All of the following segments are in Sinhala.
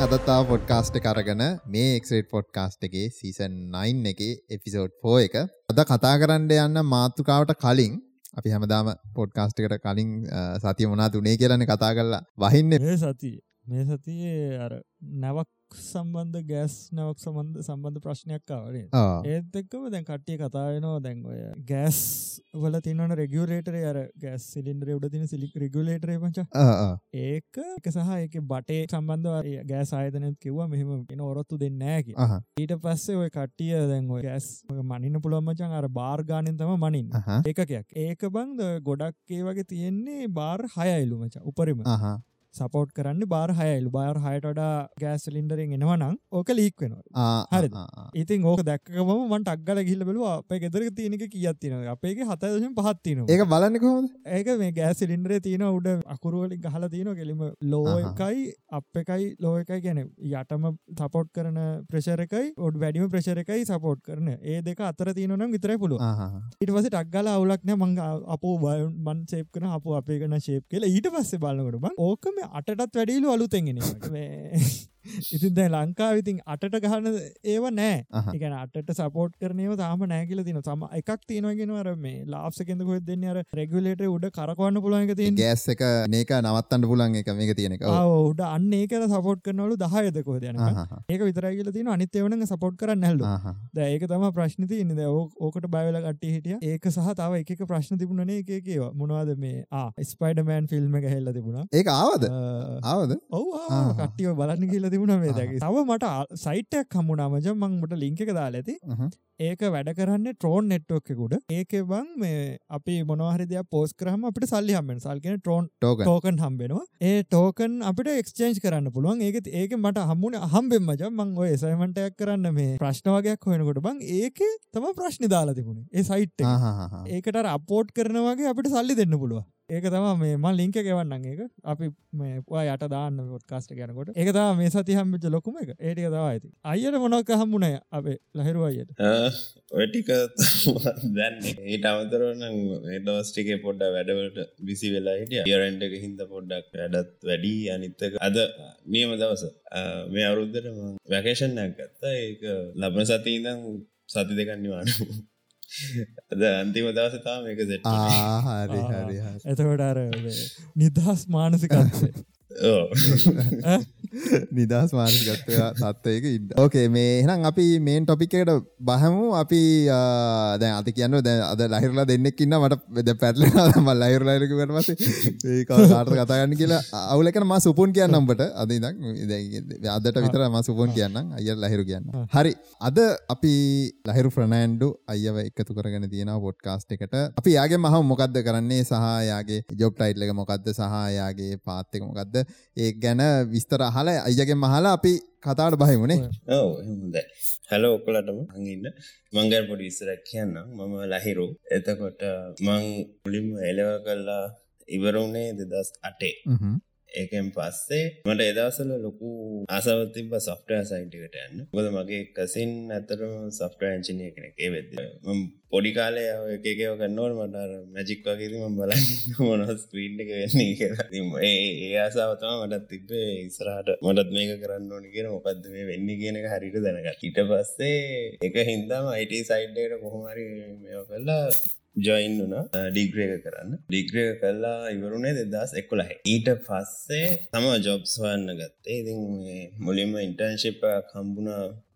කොහොමදත් තියෙන අදත්තා පොඩ්කාස්ට කරගන මේ එක්ට පොඩ්කාස්ට් එකගේ සීසන් 9 එක එපිසෝඩ් ෆෝ එක අද කතා කරන්න යන්න මාතෘකාවට කලින් අපි හැමදාම පොඩ්කාස්ට් එකට කලින් සතිය මොනා තුනේ කියලන කතා කරලා වහින්න. මේ සතිය මේ සතියේ අර නැවක් සම්බන්ධ ගෑස් නැවක් සම්බන්ධ සම්බන්ධ ප්‍රශ්නයක් කාවරේ ඒත් එක්කම දැන් කට්ටිය කතාවෙනවා දැන් ඔය ගෑස් වල තිනවන රෙගියලේටර අර ගෑස් සිලින්ඩර උඩ තින සිලි රෙගුලේටරේ පච ඒක එක සහ එක බටේ සම්බන්ධ ගෑස් ආයතනත් කිව්වා මෙහම එන ඔරොත්තු දෙන්නෑකි ඊට පස්සේ ඔය කට්ටිය දැන් ඔය ගෑස් මනින්න පුළුවන්මචන් අර බාර්ගානෙන් තම මනින් ඒකකයක්. ඒක බංද ගොඩක් ඒ වගේ තියෙන්නේ බාර් හයයිලු මච. උපරිම සපෝට් කරන්න බාර හයලු බාර හයට වඩා ගෑස් ලින්ඩරෙන් එනවනම් ඕක ලීක් වෙනවා. හරි ඉතින් ඕක දැක්කම මට අක්ගල ගිල්ල බලු අපේ ගෙදර තියනක කියත්තින අපේගේ හතදශම පහත්තින ඒක බලන්නකොම ඒක මේ ගෑස් ලින්ඩරේ තියෙන උඩ අකුරුවලින් ගහල තියන කෙලිම ලෝ එකයි අප එකයි ලෝ එකයි ගැන යටම සපෝට් කරන ප්‍රශර එකයි ඔඩ වැඩිම ප්‍රශර එකයි සපෝට් කරන ඒ දෙක අතර තියනනම් විතරයි පුළුව ඉට පස ටක්ගල අවුලක්න මං අපෝ බන් සේප් කන අප අපේ කන ශේප් කියලා ඊට පස්සේ බලකට ඕකම අටටත් වැඩිලු අලුතෙන්ගෙන ඉතින් දැ ලංකා විතින් අටට ගහන්න ඒව නෑ. එකන අට සපෝට් කරනව තාම නෑකිල තින සම එකක් තියෙනගෙනවර මේ ලාප්සකෙද කොත් දෙන්න? අර රෙගුලේට උඩ කරකවන්න පුළන්ග තිය ගෑස් එක නේක නවත්තන්න පුලන් එක මේක තියෙනක උඩ අන්න ඒක සපෝට් කරනවලු දහයදකො දයන ඒක විතරගල තින අනිත්‍යවන සපෝට් කරන්න හැල්ල ඒක තම ප්‍රශ්නති ඉන්න ඕකට බයවල කට්ටි හිටිය. ඒක සහ තාව එක ප්‍රශ්න තිබුණනේ එක කියව මොනවාද මේ? ස්පයිඩමෑන් ෆිල්ම් එක හෙල්ල තිබුණා. ඒ ආවද? ආවද? ඔව කට්ටිය බලන්න කියල තිබුණ මේ දැක තව මට සයිටයක් හමුණාමජ මංට ලිංක එක දාල ඇති. ඒක වැඩ කරන්න ට්‍රෝන් නෙට්වක්කුඩ ඒක බං මේ අපි මොනහරිදයක් පෝස් කරහම අපට සල්ලි හම්බෙන් සල්කෙන ට්‍රෝන් ටෝකන් හම්බෙනවා ඒ ටෝකන් අපිට එක්ස්චේන්ජ් කරන්න පුළුවන්. ඒක ඒක මට හම්මුණ හම්බෙන් මජ මං ඔය සයිමටයක් කරන්න මේ ප්‍රශ්නවගයක් හොයනකොට බං ඒක තම ප්‍රශ්නි දාලා තිබුණේ. ඒ සයිට් ඒකට අපෝට් කරනවගේ අපිට සල්ලි දෙන්න පුළුව ඒක තම මේ මල් ලිංක ගෙවන්න ඒක. අපි මේ යට දාන්න ොත්කාස්ට ගැනකොට ඒක තම මේ සති හම්බිච ලොකුම එක. ඒටික තවා ඇති අයියට මොනොක්ක හම්බුණය අපේ ලහිරු අයියට. ඔටික දැන්න. ඒට අමතරන ඒටවස්ටික පොඩ්ඩ වැඩවලට විසි වෙලා හිටිය. යරන්ට එක හින්ද පොඩ්ඩක් වැඩත් වැඩි අනිත්තක අද නියම දවස. මේ අවුරුද්ධට වැකේෂන්නක් ගත්තා. ඒක ලබන සති ඉඳම් සති දෙකන්නවාන අද අන්තිම දවසතා මේක සෙට හරි හරි එතකොට අර නිදහස් මානසිකත්සේ නිදහස් මානසිකත්වය තත්වයක ඉන්න. ඕකේ මේ එහනම් අපි මේන් ටොපිකට බහමු. අපි දැන් අති කියන්න දැ අද ලහිරලා දෙන්නෙක් ඉන්න මට වෙද පැටල ම ලහිරලායරකට පස ඒ කාට කතාගන්න කියලා. අවුලකන ම සුපුන් කියන්නම්ට අද ඉදක් අදට විතර ම සුපුන් කියන්න අය ලහිරු කියන්න. හරි. අද අපි ලහිරු ෆ්‍රනෑන්ඩු අයව එකතු කරගෙන තියෙන පොඩ්කාස්ට් එකට. අපි යාගේ මහ මොකක්ද කරන්නේ? සහයාගේ ජොබ් ටයිට්ල එක මොකක්ද සහයාගේ පාත්තක මොකක්ද ඒ ගැන විස්තර අහලා අයියගෙන් මහලා අපි කතාට බහිමුණේ ඔව හැලෝ ඔක්කොලටම. හඟන්න මංගල් පොඩි විස්සරක් කියන්න මම ලහිරු. එතකොට මං පුලිම එලව කල්ලා ඉවරුණේ දෙදස් අටේ ඒකෙන් පස්සේ මට එදවසල ලොකු ආසවතිබ සොෆ්ටය සයින්ටිකට යන්න. ගොද මගේ කසින් ඇතරම සොෆ්ට ඇංචිනය කෙනෙක්. ඒ වෙද පොඩි කාලය එකකව කන්නවල් මටර මැජික් වගේම බලන්න මොනස් ස්ක්‍රීන්් එක වෙන්නේ කියලා. ඒ ආසාවතම මටත් තිබේ ඉස්රහට මටත් මේක කරන්න ඕනි කියෙන මොකක්ද මේ වෙන්න කියනක හරිට දැනගත් ඊට පස්සේ එක හින්දම අයිට සයිඩ්ඩයට කොහොමරි මෙ කල්ලා ජොයින් වුණ. ඩිග්‍රේක කරන්න. ඩිග්‍රය කල්ලා ඉවරුණේ දෙදස් එක්කොලහ ඊට පස්සේ තම ජොබ්ස් වන්න ගත්තේ. ඉතින් මුලින්ම ඉන්ටර්න්ශිප් කම්බුණ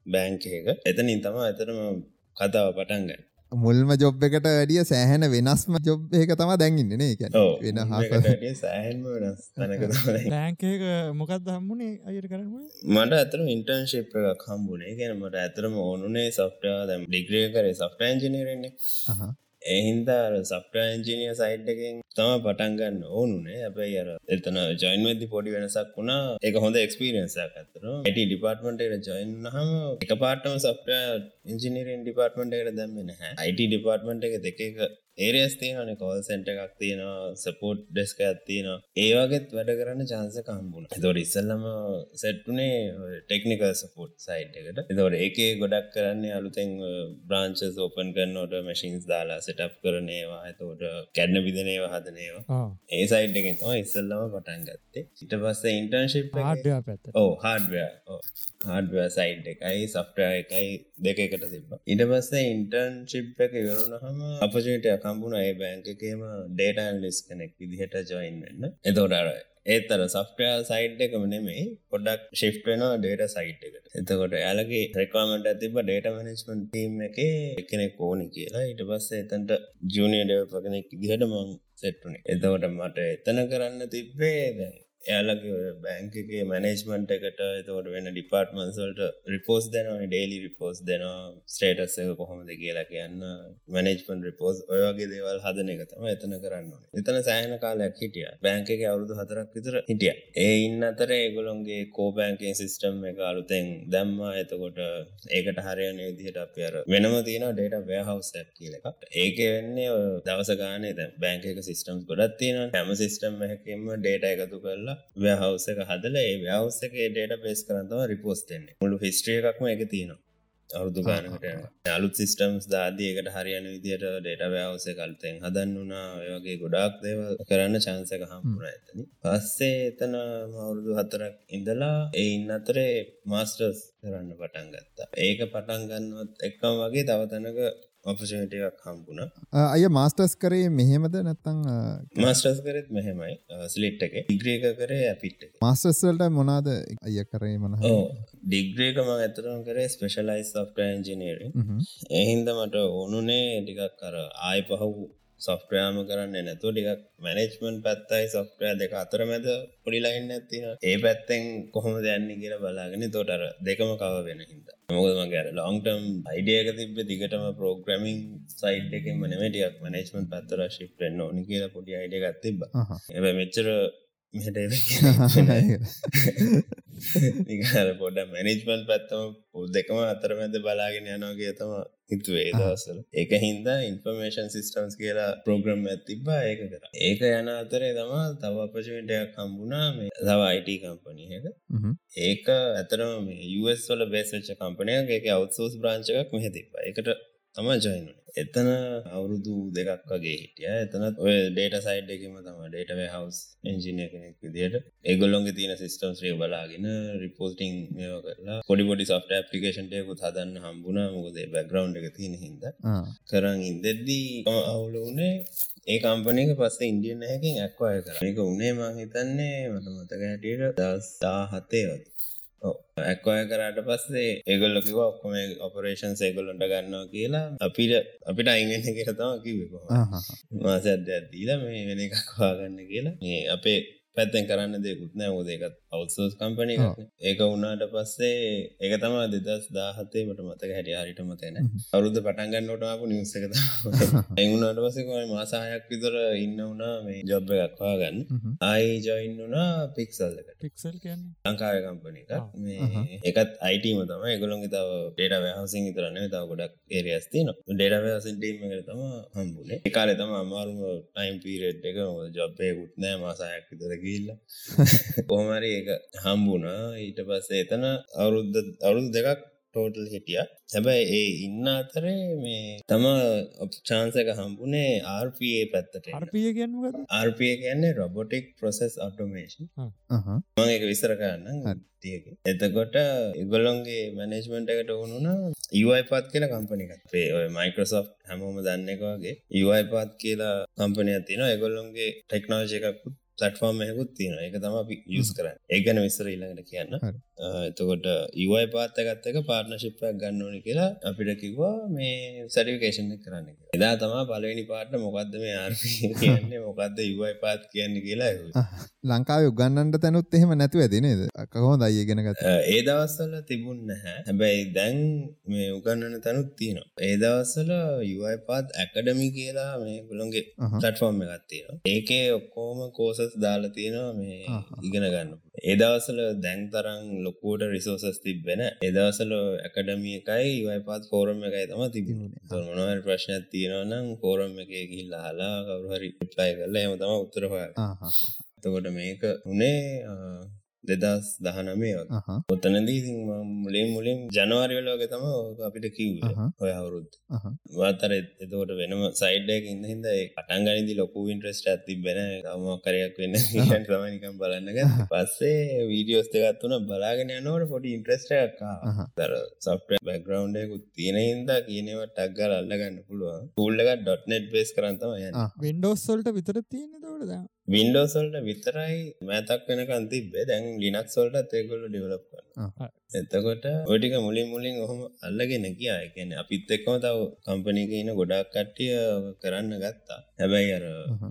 බෑංකයක එතනින් තම ඇතරම කතාව පටන්ගන්න මුල්ම ජොබ් එකට වැඩිය සෑහැන වෙනස්ම ජොබ් එක තම දැන්ගන්න නේ? වෙන ලෑංකක මොකක්ද හම්බුණේ අයට කරම මට ඇතරම ඉන්ටර්න්ශිප් එකක් හම්බුණේ ගැන මට ඇතරම ඕනුනේ සොෆ්ටා දැම් ඩිග්‍රිය කරේ සොෆ්ට ඇන්ජිනරන්නේ එහින්දා සප්ට ඇන්ජිනිය සයිඩ් එකෙන් තම පටන්ගන්න ඕනුනේ. ඇැබයි අර එතන ජයින්වදදි පොඩි වෙනසක් වුණා. එක හොඳ එක්ස්පිරියන්සක් අතර ඇට ඩිපාර්ට්මට ජොයින් හම එක පාටම සප්ට ඉංජිනීරෙන් ඩිපාර්ට්මට එකට දැම්මෙන හැ අයිට ඩිපාර්ට්මට එක දෙක ඒරියස් තියෙනන කෝල් සෙන්ට එකක් තියෙනවා සපෝට් ඩෙස්ක ඇත්තියනවා ඒවාගෙත් වැඩ කරන්න චාන්ස කම්බුණ තොට ඉස්සල්ලම සෙට්ටුනේ ටෙක්නිකල් සපෝට් සයිට් එකට. එතවට ඒකේ ගොඩක් කරන්නේ අලුතෙන් බ්‍රාංචස් ඕපන් කරනෝට මැසින්ස් දාලා සටප් කරනේවා ඇතෝට කැඩන බිදනේවා හදනේවා ඒ සයිට් එකෙන් තම ඉස්සල්ලම පටන් ගත්තේ. ඉට පස්ස ඉන්ටර්න්ශිප් පැත් ඕ හාඩ්වයා හාඩ්ව සයිට් එකයි සෆ්ටය එකයි දෙකකට තිබ ඉට පස්සේ ඉන්ටර්න්ශිප් එක ඉවරුණහම අපජට කම්පුුණ ඒ බෑංකකේම ඩේටන් ලිස් කෙනෙක් විදිහට ජොයින් වෙන්න. එතෝටර ඒත්තර සෆ්ටය සයිට් එකම නෙමේ පොඩක් ශිෆ් වෙන ඩේට සයිට් එකට. එතකොට යාලගේ රෙකමට ඇතිබ ඩේට මනස්මන් ටීම් එක එකනෙක් ඕනි කියලා. ඊට පස්සේ එතන්ට ජනිය ඩව පගෙනෙක් දිහට මං සෙට්ටුනේ එතකොට මට එතන කරන්න තිබ්බේ දැන් එයාලගේ බැංකගේ මැනේජ්මන්ට් එකට එතවට වෙන ඩිපාර්ට්මන්සල්ට රිපෝස් දෙනවා ඩේලි රිපෝස් දෙනවා ස්ටේටස් එක කොහොමද කියලා කියන්න. මැනේජ්මන් රිපෝස් ඔයගේ දේවල් හදන එක තම එතන කරන්න එතන සෑහන කාලයක් හිටිය. බැංකගේ අවුරුදු හතරක් විතර හිටිය. ඒ ඉන්න අතර ඒගොලොන්ගේ කෝබෑන්කේ සිිස්ටම් එක අලුතෙන් දැම්මා. එතකොට ඒකට හරයන විදිහට අප අර වෙනම තියන ඩේට වෑහවසක් කියලක ඒක වෙන්නේ දවස ගානේ දැ බැංකක සිිස්ටම්ස් ගොඩත් තියෙන හැම සිිස්ටම් එකකින්ම ඩේට එකතු කරලා ව්‍යහවස එක හදල ඒ ව්‍යවස එක ඩේට පේස් කරතම රිපෝස් දෙන්නේ මුළු හිස්ට්‍රිය එකක්ම එක තියෙනවා. අවුදු ගානකට අලුත් සිිස්ටම්ස් දාදයකට හරියන විදියට ඩේට ව්‍යවස කල්තෙන් හදන්න වුණා ඔයගේ ගොඩක් දේව කරන්න චන්සක හම්පුර ඇතන පස්සේ එතන මවුරුදු හතරක් ඉඳලා එයින් අතරේ මාස්ටර්ස් කරන්න පටන් ගත්තා. ඒක පටන් ගන්නවත් එක්කම් වගේ තවතනක ඔපෂනටක් හම්බුණ. අය මාස්ටර්ස් කරේ මෙහෙමද නැත්තං මාස්ටර්ස් කරත් මෙහෙමයි. ස්ලිට් එක. ඉග්‍රේක කරේ ඇපිට් මාස්ටර්ස්වල්ට මොනාද අය කරේ මන ඩිග්‍රේකම ඇතරම් කරේ ස්පෙශලයිස් සොෆ්ට එන්ජිනීරින් එහින්ද මට ඕනුනේ ටිකක් කර ආය පහු සොෆ්ට්‍රයාම කරන්න නැතු ටිකක් මැනෙජ්මන්් පැත්තයි සොෆ්ටය දෙක අතර මැද පොඩිලයින්න ඇතින ඒ පැත්තෙන් කොහොම දැන්නේ කියල බලාගෙන තෝටර දෙකම කව වෙන හිද මොකදම ගැර ලොන්ටම් අයිඩියක තිබ දිගටම පෝග්‍රමින් සයිඩ් එක මනමටියක් මනේජ්මන්් පත්තර ශිප්ටෙන් ඕනි කියලා පොඩි අයිඩියගත් තිබ එ මෙච්චර නිකාර පොඩ මැනිජ්මන්් පැත්තම දෙකම අතරමැද බලාගෙන යනෝගේ තම හිතුවේ දවසල ඒක හින්දා ඉන්ෆර්මේෂන් සිිස්ටම්ස් කියලා ප්‍රෝග්‍රම් ඇතිබා ඒක කර. ඒක යන අතරේ තමා තව අපචමටයක් කම්බුණා මේ තව අයිට කම්පනයක ඒක ඇතරම මේ වල බේසච්ච කම්පනයක් එක අවත්සෝස් බ්‍රාංචකක් මෙහෙතිබා එකට තම ජොයිනුනේ එතන අවුරුදු දෙකක් වගේ හිටිය. එතනත් ඔය ඩේට සයිඩ් එකම තම ඩේටව හවස් එන්ජිනය කෙනෙක් විදිට ඒගොල්ලොන්ගේ තියන සිිස්ටම්ස් ්‍රේ බලාගෙන රිපෝටිං මෙ කරලා පොඩිපොඩි සොෆ්ට පපිකේෂන්ටයකුත් හදන්න හම්බුණ. මොකද බැග්‍රවන්් එක තියෙන හිද කරන්න ඉන්දෙද්දී අවුල වනේ ඒ කම්පනක පස්සේ ඉන්දියන් හැකින් ඇක්වාය කර. එක උනේ මං හිතන්නේ මට මතක හැටියට දස්ථා හතේ වද ඇක්වය කරට පස්සේ ඒගොල්ල කිව ඔක්කොම ඔපරේෂන් සේගොල්ලොන්ට ගන්නවා කියලා. අපිට අපිට අයිගන්න කියරතම කිවක මාස අධ්‍යදීල මේ වෙන එකක් වාගන්න කියලා. මේ අපේ පැත්තෙන් කරන්න දෙකුත් නෑ ෝද එකත් අවසෝස් කම්පනය ඒක උනාට පස්සේ ඒක තම දෙදස් දාහතේට මතක හැට හරිට මතන අවුරුද්ධ පටන්ගන්නටාපු නිවසකත එංගුණට පසෙකයි මාසාහයක් විතර ඉන්න වුණා මේ ජොබ්බ එකක්වා ගන්න ආයි ජොයින් වුනා පික්සල්ලක පික්සල් ලංකාය කම්පන එක මේ එකත් අයිටීම තම ගොළොන්ගේ තව ඩේට වැහසින් ඉතරන්න තව ගොඩක් ඒරියස් තින ඩේට වැහසින් ටීම එක තම හම්බුලේ කාල තම අමාරුම ටයිම් පීරෙට් එක ජොබ්බයකුත් නෑ. මාසායක් විතර ගිල්ල කොහමරි ඒක හම්බුණා. ඊට පස්සේ එතන අවුරුද්ධ අවුරුදු දෙකක් ටෝටල් හිටිය. හැබැයි ඒ ඉන්න අතරේ මේ තම ඔප්චාන්සක හම්බුනේ RPA පැත්තට අර්පිය ගැන්ුවද RPA කියන්නේ රොබොටික් ප්‍රොසෙස් ඔටෝමේෂන් මං එක විස්තර කරන්න තියක එතකොට ඉගොලොන්ගේ මැනේජ්මන්ට එකට ඕනුන UI පත් කියලා කම්පනිකත් ඔය මයිකරසෝ් හැමෝම දන්නෙකවාගේ UI පත් කියලා කම්පනයක් තින එගොල්ලොන්ගේ ටෙක්නෝජය එකකුත් පලටෆෝර්ම් යකුත් තියෙන එක තම අපි යස් කරන්න. ඒගැන විස්සර ඉල්ලඟට කියන්න. එතකොට ඉවයි පාත්තගත්තක පාර්නශිප්පයක් ගන්න ඕනි කියලා අපිට කිව්වා මේ සැටිකේෂන් කරන්න එදා තමා පලවෙනි පාට්ට මොකක්ද මේ ආර් කියන්නේ මොකක්ද ඉවයි පාත් කියන්න කියලා ලංකාව උගන්නන්ට තැනුත් එහෙම නැතුව ඇතිනේද කහෝ දයි ගෙනගත ඒ දවස්සල තිබුන්න හැ හැබැයි දැන් මේ උගන්නන තැනුත් තියෙනවා. ඒ දවස්සල යුවයි පාත් ඇකඩමි කියලා මේ ගුළොන්ගේ පලටෆෝර්ම් එකත්තියෙන ඒකේ ඔක්කෝම කෝස රිසෝසස් දාලා තියෙනවා මේ ඉගෙන ගන්න. ඒදවසල දැන් තරම් ලොකුවට රිසෝසස් තිබෙන එදවසල ඇකඩමිය එකයි වයිපත් ෆෝරම් එකයි තම තිබුණ. මොනවල් ප්‍රශ්නයක් තියෙනවනම් ෆෝරම් එක ගිල්ලා හලා කවරුහරි ප්ලයි කරලා එම තම උත්තරහය එතකොට මේක උනේ දෙදස් දහනමේ ඔතනදී මුලින් මුලින් ජනවාරිවලෝක තම අපිට කිව් ඔය අවුරුද් වාතර එතකොට වෙනම සයිඩ්ඩයක ඉන්න හිද පටන් ගනිදි ලොකු ඉන්ට්‍රස්ට ඇති බැන තම කරයක් වෙන්න තමනිකම් බලන්නග පස්සේ වීඩියෝස් දෙගත් වුන බලාගෙන යනවට පොඩි ඉන්ට්‍රස්ටක් තර සොෆ්ට බැග්‍රවන්්ඩයකුත් තියෙන හින්දා කියනවට ටක්ගල් අල්ලගන්න පුළුවන්. පුල්ලක ඩොට්නෙට් බේස් කරන්තම යන්න. වෙන්ඩෝස්සල්ට විතර තියෙන දවටද වින්ඩෝසල්ට විතරයි මෑතක් වෙනකන් තිබේ දැන් ලිනක් සොල්ට ඒගොල්ල ඩිවලප් කරන එතකොට ඔටික මුලින් මුලින් ඔහොම අල්ලගෙන කියා එකන අපිත් එක්කම තව කම්පනික ඉන්න ගොඩක් කට්ටිය කරන්න ගත්තා. හැබැයි අර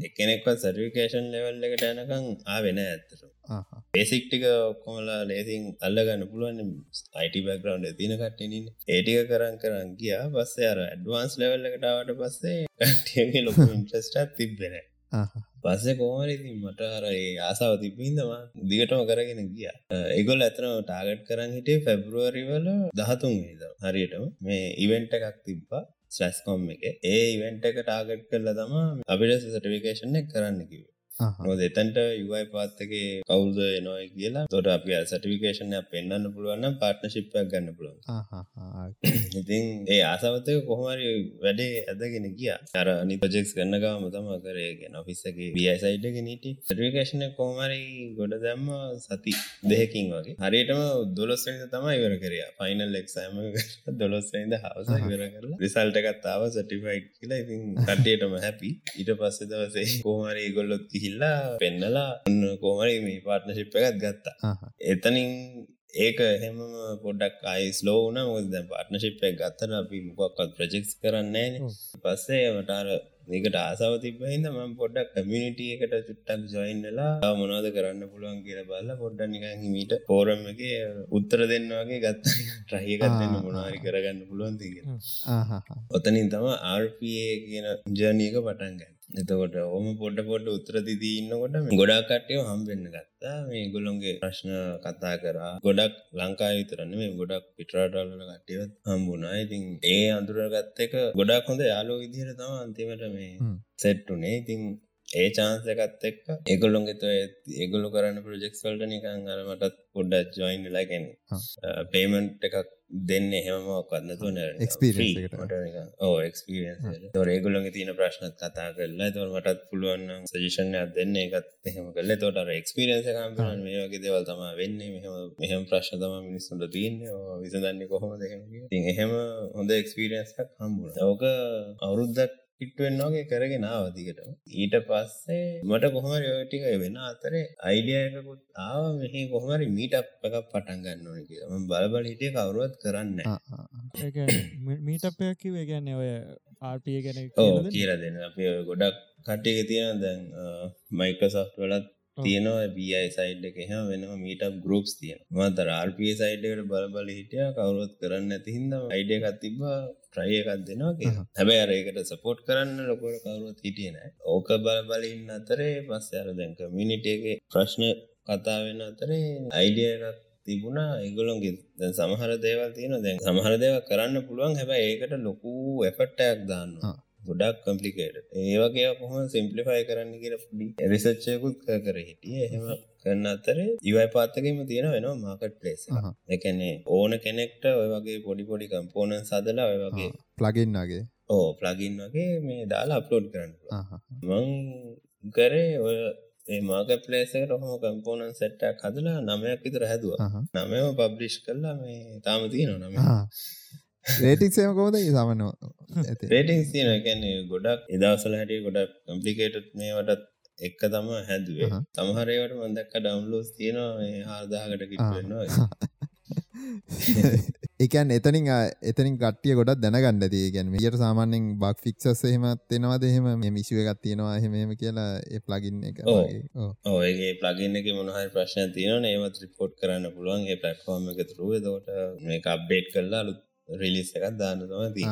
එකනෙක්ව සර්විකේෂන් ලෙවල් එකට යනකං ආ වෙන ඇත්තර ඒසික්ටික ඔක්කොමලා ලේසින් අල්ලගන්න පුළුවන් අයිට බැග්‍රවන්් තින කට්ටනින් ඒටික කරන් කරන් ගියා. පස්සේ අර ඇඩ්වාන්ස් ලෙවල් එකටාවට පස්සේ කට්ටියගේ ලොකු ඉන්ට්‍රස්ටත් තිබෙන පස්සේ කෝමරඉති මට අර ආසාව තිබින්දම දිගටම කරගෙන ගිය. ඒගොල් ඇතන ටාගට් කරන්න හිටේ ෆෙබරුවරිවල දහතුන් වේද හරියටම. මේ ඉවෙන්ට එකක් තිබ්බා ස්ලස්කොම් එක. ඒ ඉවෙන්ට එක ටාගට් කරල තම අපිට සටිවිකේෂන් එක කරන්න කිව නොද එතන්ට යුවයි පාත්තගේ කවුද එනොයි කියලා. තොට අප සටිවිකේෂනය පෙන්න්න පුළුවන්න පාර්ට්නශිප්පයක් ගන්න පුළුවන්. ඉතින් ඒ ආසාවතක කොහමරි වැඩේ ඇදගෙන කිය අර අනි පජෙක්ස් ගන්නගම තම කරයගෙන ඔෆිස්සගේ බියසයිට්ක නීට. සටිවිකේෂන කොහමරි ගොඩ දැම්ම සති දෙහකින් වගේ. හරියටම දොලොස්වද තමයි ඉවර කරය ෆයිනල් එක්සෑම දොලොස්වයිද හවස ඉවර කරලා රිසල්ටකත්තාව සටිෆයිට් කියලා. ඉතින් කට්ටේටම හැපි ඊට පස්සේ දවසේ කෝමරි ගොල්ලොත් ගිහිල්ලා පෙන්නලා ඔන්න කෝමරි මේ පාර්ට්නශිප් එකත් ගත්තා. එතනින් ඒක එහෙම පොඩක් අයි ස්ලෝන මොද දැ පාර්ට්නශිප් එක ගත්තර අපි මොකක්වත් ප්‍රජෙක්ස් කරන්නේ පස්සේ මටාර මේකට ආසාව තිබහිද ම පොඩ්ඩක් කමියනිටිය එකට චුට්ටක් ජොයින්ලා මොනවද කරන්න පුළුවන් කියල බල්ල පොඩ්ඩ නිකන් හිමීට පෝරම් එක උත්තර දෙන්නවාගේ ගත්ත. ට්‍රහිකත්න්න මොනාරි කරගන්න පුළුවන් තිගෙන ඔතනින් තම ආර්පA කියන ජනීක පටන්ගන්න එතකොට ඕම පොඩ පොඩ උත්‍රති දීන්නකොට ගොඩා කටයව හම්බෙන්න්න ගත්තා. මේ ගොලොන්ගේ ප්‍රශ්න කතා කරා. ගොඩක් ලංකා විතරන්න මේ ගොඩක් පිටරටල්ල කටයවත් හම්බුනා ඉතින් ඒ අඳුරගත්ත එක ගොඩක් හොඳ යාලෝ විදිහර තම අන්තිමට මේ සෙට්ටුනේ ඉතින් ඒ චාන්සකත් එක්ක ඒගොල්ලොන්ගෙත ඒගොල්ලු කරන්න ප්‍රජෙක්ස් වල්ට නිකං අරමටත් පොඩ්ඩ ජොයින් ලයිකැන පේමන්ට් එකක් දෙන්න එහෙමමක්වන්න තුන ඕ එක්ස්පිරියන්ස් තොර ඒගොලොගේ තියන ප්‍රශ්නත් කතා කරලා තොර මටත් පුළුවන් සජිෂණයක් දෙන්න. එකත් එහෙම කල්ල තොට එක්ස්පිරියන්ස කම්පන මේ වගේ දෙවල් තම වෙන්නේ. මෙහම මෙහම ප්‍රශ්න තම මිනිස්සුන්ට තියන්නේ. විසදන්නේ කොහොම දෙහෙම ති එහෙම හොඳ එක්ස්පිරියන්සක් හම්බුණ ඕක අවුරුද්දක් පිට්ටුවෙන්වාගේ කරගෙන ආවදිකට ඊට පස්සේ මට කොහමරි ඔටික වෙන අතරේ අයිඩියයකුත් ආව මෙහි කොහමරි මීට එකක් පටන් ගන්න ඕන කියම බලබල හිටිය කවරුවත් කරන්න මීටපයක් කිවේ ගැන්න ඔය ආර්පිය ගැන කියල දෙන්න? අප ගොඩක් කට්ටියක තියෙන දැන් මයිකසෝ් වලත් තියෙනවා. බයි සයිඩ් එක එහම වෙනම මීට ගරුප්ස් තියෙන මතර ආර්පිය සයිඩ්කට බලබල හිටිය. කවරුත් කරන්න ඇතිහින්ද අයිඩිය එකත් තිබා ට්‍රයි එකක් දෙනවා හැබැ අරයකට සපෝට් කරන්න ලොකොට කවරුවත් හිටියන ඕක බලබලින් අතරේ පස්ස අර දැන්ක මිනිටගේ ප්‍රශ්න කතා වෙන අතරේ අයිඩිය එකක් තිබුණා. ඒගොලොන්ගේ දැන් සමහර දේවල් තියෙන දැන් සමහර දේව කරන්න පුළුවන්. හැබැයි ඒකට ලොකු එෆට්ටයක් දාන්නවා ගොඩක් කම්පලිකේට ඒවගේ කොහොම සිම්පලිෆයි කරන්න කියල ඩි එරිසච්චයකුත් කර හිටිය. එහෙම කරන්න අතර ඉවයි පාත්තකම තියෙන වෙනවා මාකට් පලේස් එකනේ ඕන කෙනෙක්ට ඔය වගේ පොඩි පොඩි කම්පෝනන් සදලා ඔය වගේ ප්ලගින්ගේ ඕ ප්ලගින් වගේ මේ දාලා අප්ලෝඩ් කරන්න මං කරේ ඔය ඒ මාක පලේසකට හොම කම්පෝනන් සෙට්ටක් හදලා නමයක් විතර හැදවා. නමම පබ්ලිෂ් කරලා මේ තාම තියෙන නම. රේටික්සේම කොමද සමන රේටික් තියන ගැන්නේ ගොඩක් එදවසල හැටිය ගොඩක් කම්පලිකේට් මේවටත් එක්ක තම හැදුවේ සමහරේවට මන්දක්ක ඩවන්ලෝස් තියෙනවා හාදාගට කිටවෙන්නවා එකන් එතනින් එතනින් කටිය ගොඩක් දැනගන්න දී ගැන මියට සාමාන්‍යෙන් බක් ෆික්සස් එහෙමත් එෙනවාද එහෙම? මේ මිශුව එකත් තියෙනවා එහෙමම කියලා ඒ ප්ලගින් එක ඕගේ ප්ලගින්න එක මොනහරි ප්‍රශ්න තියන ඒවත් රිපෝට් කරන්න පුළුවන්. ඒ පලට්ෆෝර්ම් එක තුරුව දෝට මේ අප්ඩේට් කරලා අලුත් රිලිස් එකත් දාන්න තමති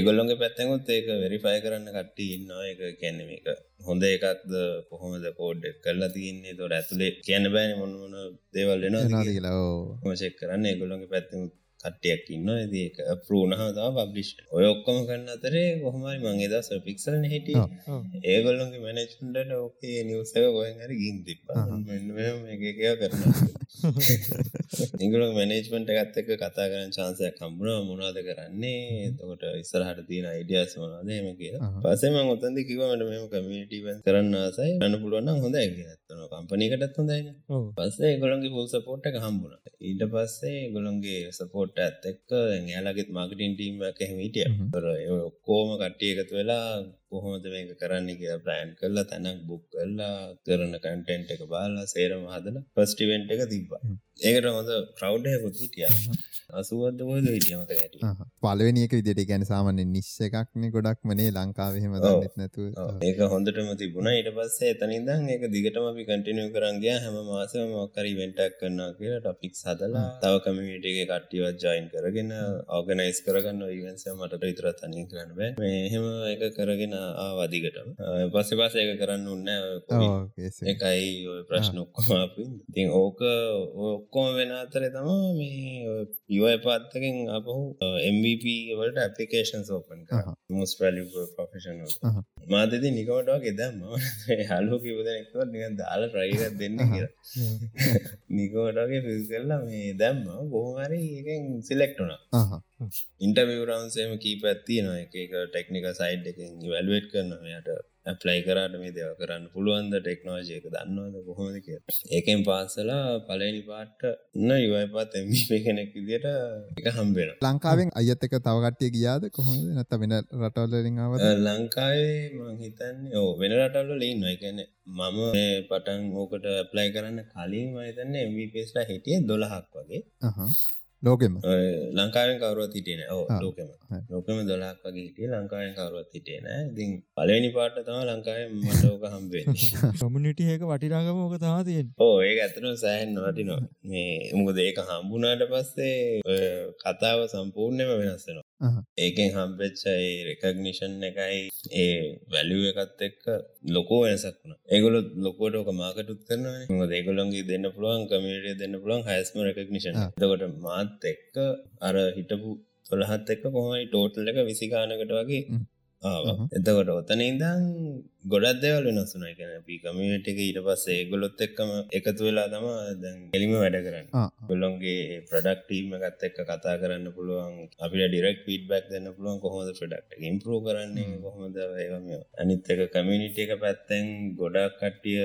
එගොල්ලොන්ගේ පැත්තෙකුත් ඒක වෙරිෆයි කරන්න කට්ටි ඉන්නවා. එක කැනෙම එක හොඳ එකක්ද කොහොමද කෝඩ් කරලා තියන්නේ? තොට ඇතුලේ කියන්න බෑන මොන්නමන දේවල් වෙනවා කියලා. චෙක් කරන්න එගොල්ලොන්ගේ පැත්තමුත් කට්ටියක් ඉන්න ඇති එක පරූණහම තම පබ්ලිෂ් ඔය ඔක්කොම කන්න අතරේ කොහමරි මගේ දස පික්සල හිටිය. ඒගොල්ලොගේ මැනච්න්ට ඕකේ නිවසක ගොයෙන් හරි ගින් තිප එකකයා කරන ඉගල මැනේජ්මට එක කතා කරන චාන්සයක් කම්බුණ මොනාද කරන්නේ? තකොට ඉස්සරහට තියෙන අයිඩියස් මොනාදම කිය පසේම ඔොතන්දි කිවමට මෙම කමිටව කරන්න ආසයි. ගන්න පුළුවන් හොඳ ඇත්තන කම්පනීකටත් හොඳයින පස්සේ ගොළන්ගේ හෝ සපෝට් එක හම්බුණ. ඊට පස්සේ ගොළන්ගේ සපෝට් ඇත් එක්ක එයාලගෙත් මාකටින් ටීම් කැහිමිටිය තොර ඔක්කෝම කට්ටිය එකතු වෙලා කොහොමද මේක කරන්න කිය ප්‍රෑන් කරලා තැනක් බුක් කරලා කරන කන්ටෙන්ට් එක බාලා සේරම හදල පස්ටිවෙන්ට් එක තිබ්බා ඒකට හොඳ ප්‍රව්ඩයකුත් හිටිය. අසුවද ෝද හිටියමත ඇට පලවෙනික විදිට ගැන සාමන්න නිශ්ෂ එකක්න ගොඩක් මනේ ලංකාවහෙම නැතු ඒක හොඳටම තිබුණ. ඊට පස්සේ එතනිදං ඒක දිගටම අපි කටිනිය කරන්ගේ හැම මාසම මොක්කරි වෙන්ටක් කරන්න කියලා ටොපික් සදලා තව කමිටගේ කට්ටිවත් ජයින් කරගෙන ඕගනයිස් කරගන්න ඉවන්ස මට විතර තනින් කරන්න බෑ. මෙහෙම එක කරගෙන ආවදිගටම පස්සෙ පස එක කරන්න උන්න එකයි ඔය ප්‍රශ්න ඔක්කොම ඉතින් ඕක ඔක්කොම වෙන අතර තමා මේ යෝය පාත්තකින් අපහු MVP වලට ඇපිකේෂන් ඕපන් මුස් වැලි. පොෆෙෂන මාතති නිකමටවා ෙදම් හලෝ කිවදනෙක්ව නික දාල ප්‍රයිගත් දෙන්න කියලා. නිකෝටගේ පිල් කරලා මේ දැම්ම බොහමරි එකෙන් සිලෙක්ටුනා ඉන්ටර්විය රවන්සේම කී පැත්තිය නො එක ටෙක්නික සයිඩ් එකින් වැල්ුවට් කරනමයට ඇප්ලයි කරට මේ දෙව කරන්න පුළුවන්ද? ටෙක්නෝජයක දන්නවද කොහොමද කිය ඒකෙන් පාසලා පලනි පාට්ට න්න යවයි පාත් එම කෙනෙක් විදිට එක හම්බෙන ලංකාවෙන් අයත් එක තවකට්ටිය ගියාද කොහොමද? නැත වෙන රටවල්ලිංාව ලංකාවේ මහිතන්නේ ඕ වෙන රටවල්ල ලීන්න එකන මම පටන් ඕකට ඇප්ලයි කරන්න කලින් මහිතන්න එම්පේස්ලා හිටිය දොළහක් වගේ ලෝකෙම. ලංකාවෙන් කවරුවත් හිටියන ඕ ලෝකෙම. ලෝකම දොලාක් වගේ හිටිය ලංකාවෙන් කවරුවත් හිටියන ඉතින් පලවෙනි පාට තම ලංකාවෙන් මටෝක හම්බේ කමිනිටියක වටිනාගම ඕක තම තියෙන් ඕ ඒ ඇතන සෑහන් වටිනවා. මේ මුකද ඒක හම්බුනාට පස්සේ කතාව සම්පූර්ණයම වෙනස්සෙනවා ඒකෙන් හම්පෙච්චයි රෙකගනිෂන් එකයි ඒ වැලිුව එකත් එක්ක ලොකෝ වෙනසක් වුණ. ඒගොල ලොකෝට ඕක මාකටුත් කරනවා ඒගොලන්ගේ දෙන්න පුළුවන් කමිටිය දෙන්න පුළුවන් හැස්ම රෙකගනිෂන් තකොට මාත් එක්ක අර හිටපු තොළහත් එක්ක කොහමයි ටෝටල් එක විසිකානකට වගේ එතකොට ඔතන ඉදං ගොඩත් දෙවල් වෙනස්සුන එකන පි කමිට එක ඊට පස්සේ ගොලොත් එක්කම එකතු වෙලා තම දැන් එලිම වැඩ කරන්න. ගොල්ලොන්ගේ ප්‍රඩක්ටීම ගත් එක්ක කතා කරන්න පුළුවන් අපිට ඩිරෙක් පිට බැක් දෙන්න පුළුවන් කොහොද ප්‍රඩක්් ඉම්පරෝ කරන්නේ කොහොමද ඒවම අනිත් එක කමිනිට එක පැත්තෙන් ගොඩක් කට්ටිය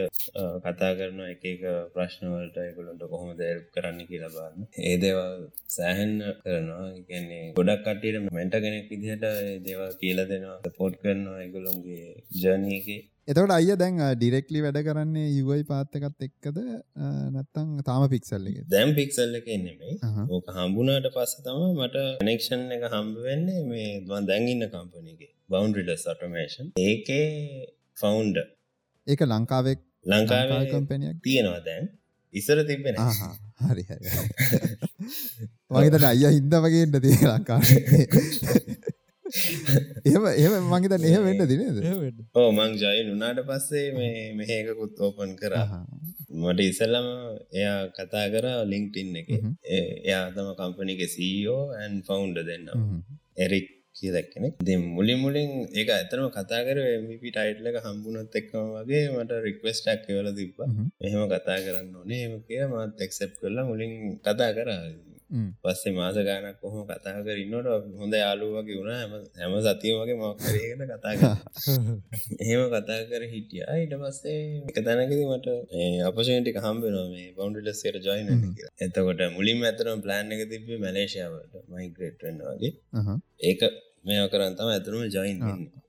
කතා කරන එක ප්‍රශ්නවලට එකොළොන්ට කොහොමද කරන්න කියලා බන්න ඒ දේවල් සෑහෙන්න කරනවා. කියන්නේ ගොඩක් කට්ටියට මෙන්ට කෙනෙක් විදිහට දේවල් කියල දෙනවා පෝට් කරනවා එකගොලොන්ගේ ජනයක එතකට අය දැන් ඩිරෙක්ලි වැඩ කරන්නේ යුවයි පාත්තකත් එක්කද? නැත්තං තාම පික්සල්ල දැම් පික්සල්ල එක නෙමේ ඕක හම්බුණට පස්ස තම මට කනෙක්ෂන් එක හම්බ වෙන්නේ මේ දවන් දැන්ඉන්න කම්පනගේ බවන්ඩිලස් ඔටමේෂන් ඒකේ ෆවුන්ඩ ඒක ලංකාවෙක් ලංකාවේ කම්පනයක් තියෙනවා දැන්. ඉසර තිබෙන හරි මගේතට අය හින්ද වගේට තිය ලංකාව එම එම මගේත එහෙ වෙන්න දිනද ඕ මං ජයින් උනාට පස්සේ මේ මෙහකකුත් ඕපන් කරා. මට ඉසල්ලම එයා කතා කර ලිංක්ටින් එක. එයා තම කම්පනික සීෝ ඇන් ෆවුන්ඩ දෙන්න එරික් කියදක්කෙනෙ දෙ මුලි මුලින් ඒක ඇතරම කතා කර මිපි ටයිට්ලක හම්බුණත් එක්කම වගේ මට රික්වස්ටක් කියවල තිබ්බ. එහෙම කතා කරන්න ඕනේ එම කිය මත් එක්සප් කරලා මුලින් කතා කරා පස්සේ මාස ගානක් කොහොම කතා කරන්නට හොඳ යාලුවගේ වුණ. හැම හැම සතිය වගේ මොක්කරගෙන කතා එහෙම කතා කර හිටිය. අයිට පස්සේ එක තැනකද මට අපශේටික හම්බෙනවා මේ බෞන්ඩිලස්සයට ජොයින එතකොට මුලින් ඇතරම ප්ලෑන් එක තිබේ මලේෂයාවට මයිග්‍රේට්වෙන්න වගේ. ඒක මේ කරන්තම ඇතුරම ජොයින්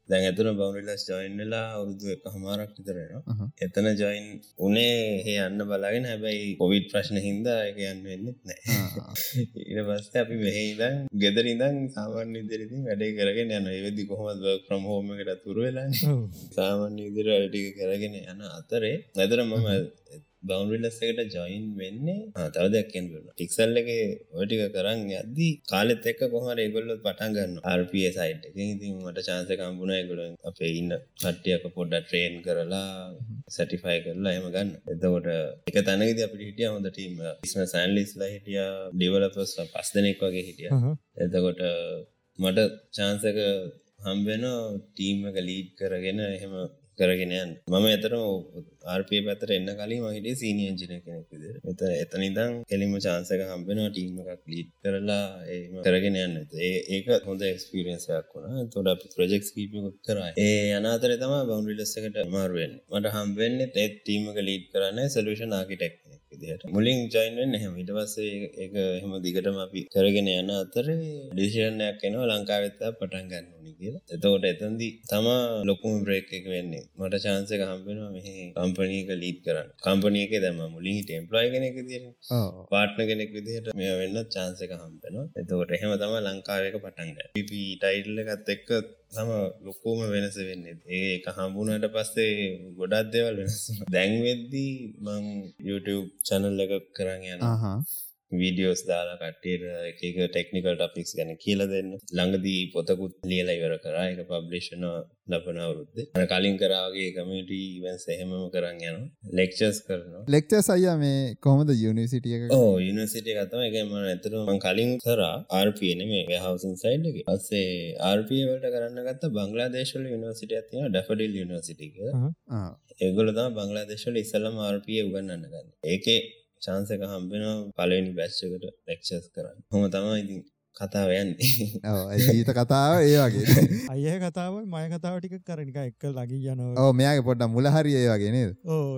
දැන් ඇතුන බවනිලස් ජොයින්ලා අවුරුදු එක හමාරක් විතරෙනවා එතන ජොයින් උනේ হে යන්න බලාගෙන හැබැයි කොවිඩ් ප්‍රශ්න හින්දා එක යන්න වෙන්නෙත් නෑ ඊට පස්සේ අපි මෙහෙ ඉඳන් ගෙදර ඉඳන් සාමාන්‍ය විදිහට වැඩේ කරගෙන කොහොමද work from home එකට තුරු වෙලානේ සාමාන්‍ය විදිහට වැඩ ටික කරගෙන යන අතරේ ඇතර මම බවන්රිලස් එකට ජොයින් වෙන්නේ. තව දෙයක් කියන්න ටික්සල් එක ඔටික කරන්න යද්දී කාලෙත් එක්ක කොහමර ඒගොල්ලොත් පටන් ගන්න RPA සයිට් එක. ඉතින් මට චාන්ස කම්බුණ ගොල අපේ ඉන්න කට්ටියක පොඩ්ඩ ට්‍රේන් කරලා සැටිෆයි කරලා එම ගන්න. එතකොට එක තැනකද අපිට හිටිය හොඳ ටීම ඉස්ම සෑන්ලිස්ලා හිටිය ඩිවලපස් පස් දෙනෙක් වගේ හිටිය. එතකොට මට චාන්සක හම්බෙන ටීම් එක ලීඩ් කරගෙන එහෙම කරගෙනයන් මම එතර ආර්පය පැතර එන්න කලින් මහිටේ සීනි එංජින කෙනෙක් විදිර එත එතන ඉදං කෙලිම චාන්සක හම්බෙනවා ටීම එකක් ලීඩ් කරලා ඒම කරගෙන යන්න. ඒක හොඳ එක්ස්පිරියන්සයක් වුණ. තොඩ අපි ප්‍රජෙක්ස් කීපිකුත් කරා. ඒ අනාතර තම බවන්ඩිලස්සකට මාරුවෙන් මට හම්බෙන්න තෙත් ටීමක ලීඩ් කරන්න සලූෂන් ආකිටෙක් විදිහට මුලින් ජොයින්වෙන් එහෙම ඊට පස්සේ ඒක එහෙම දිගටම අපි කරගෙන යන අතරේ ඩිසිෂන් එකක් එනවා ලංකාවෙත් පටන් ගන්න ඕනේ කියලා. එතකොට එතනදී තමා ලොකුම බ්‍රේක් එක වෙන්නේ. මට chance එක හම්බ වෙනවා මෙහි කම්පැනි එක ලීඩ් කරන්න. කම්පැනි එකේ දැන් මම මුලින් හිටියේ එම්ප්ලොයි කෙනෙක් විදිහට. ඔව්. පාර්ට්නර් කෙනෙක් විදිහට මේවා වෙන්න chance එක හම්බ වෙනවා. එතකොට එහෙම තමයි ලංකාවේ එක පටන් ගන්නේ. PP ටයිටල් එකත් එක්ක තම ලොකෝම වෙනස වෙන්නේ. ඒ එක හම්බුණට පස්සේ ගොඩක් දෙවල් වෙනස් දැන් වෙද්දී මං YouTube චැනල් එක කරන්න යන වීඩියෝස් දාලා කට්ටියට එක ටෙක්නිකල් ටොපික්ස් ගැන කියල දෙන්න. ළඟදී පොතකුත් ලියලා ඉවර කරා. එක පබ්ලිෂන ලබන අවුරුද්ද. අන කලින් කරාගේ කමිට ඉවන්ස් එහෙමම කරන්න යන ලෙක්චස් කරන ලෙක්චස් අයියා මේ කොහොමද යුනිසිටිය ඕ යුනිසිටිය ගතම එකම ඇතර කලින් කරා. ආර්පන මේ වහවසින් සයිඩ් එක. පස්සේ ආර්පය වලට කරන්න ගත්ත බංගලාදේශල යුනිසිට ඇතින ඩෆඩිල් යුනිසිටික තම බංගලාදේශල ඉස්සලම ආර්පය උගන්නන්න ගන්න. ඒකේ චාන්සක හම්බෙන පලවෙනි බැච්චකට ලෙක්ෂස් කරන්න. හොම තමයි ඉතින් කතාව යන්නේ. ජීත කතාව ඒ වගේ. අය කතාව මය කතාව ටික කරනික එක්ක ලගී යන ඕ මෙයාගේ පොඩ්ඩ මුල හරි ඒ වගේ නේද?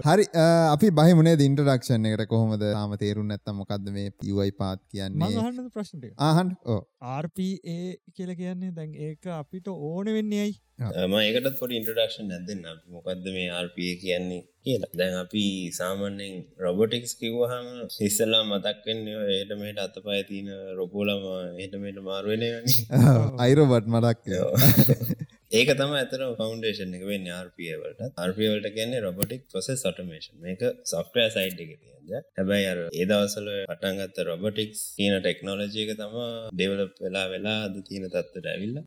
හරි අපි බහිමුණේ ඉන්ටරක්ෂන් එකට? කොහොමද? තාම තේරුම් නැත්තම් මොකක්ද මේ පිවයි පාත් කියන්නේ? ප්‍රශ්නට? ආහන් RPA කියල කියන්නේ දැන් ඒක අපිට ඕන වෙන්නේ ඇයි ම ඒකටත් පොඩි ඉන්ට්‍රඩක්ෂන් නැදන්න මොකක්ද මේ RPA කියන්නේ කියලා. දැන් අපි සාමාන්‍යෙන් රොබොටික්ස් කිව්වහම ඉස්සල්ලා මතක්වෙන්න ඒට මේට අතපය තියන රොබෝලම ඒටමට මාරුවෙන අයිරොබට් මටක් ඒක තම ඇතර ෆෞන්ඩේෂන් එක වෙන්න RPවලට RPවලට කියන්නේ රොබොටික් ප්‍රොසෙස් ඔටමේෂන් මේක සොෆ්ටය සයිට් එක තියෙද හැබැයි අර ඒදවසල පටන්ගත්ත රොබොටික්ස් කියන ටෙක්නෝලජය එක තම ඩෙවලප් වෙලා වෙලා අද තියෙන තත්වට ඇවිල්ල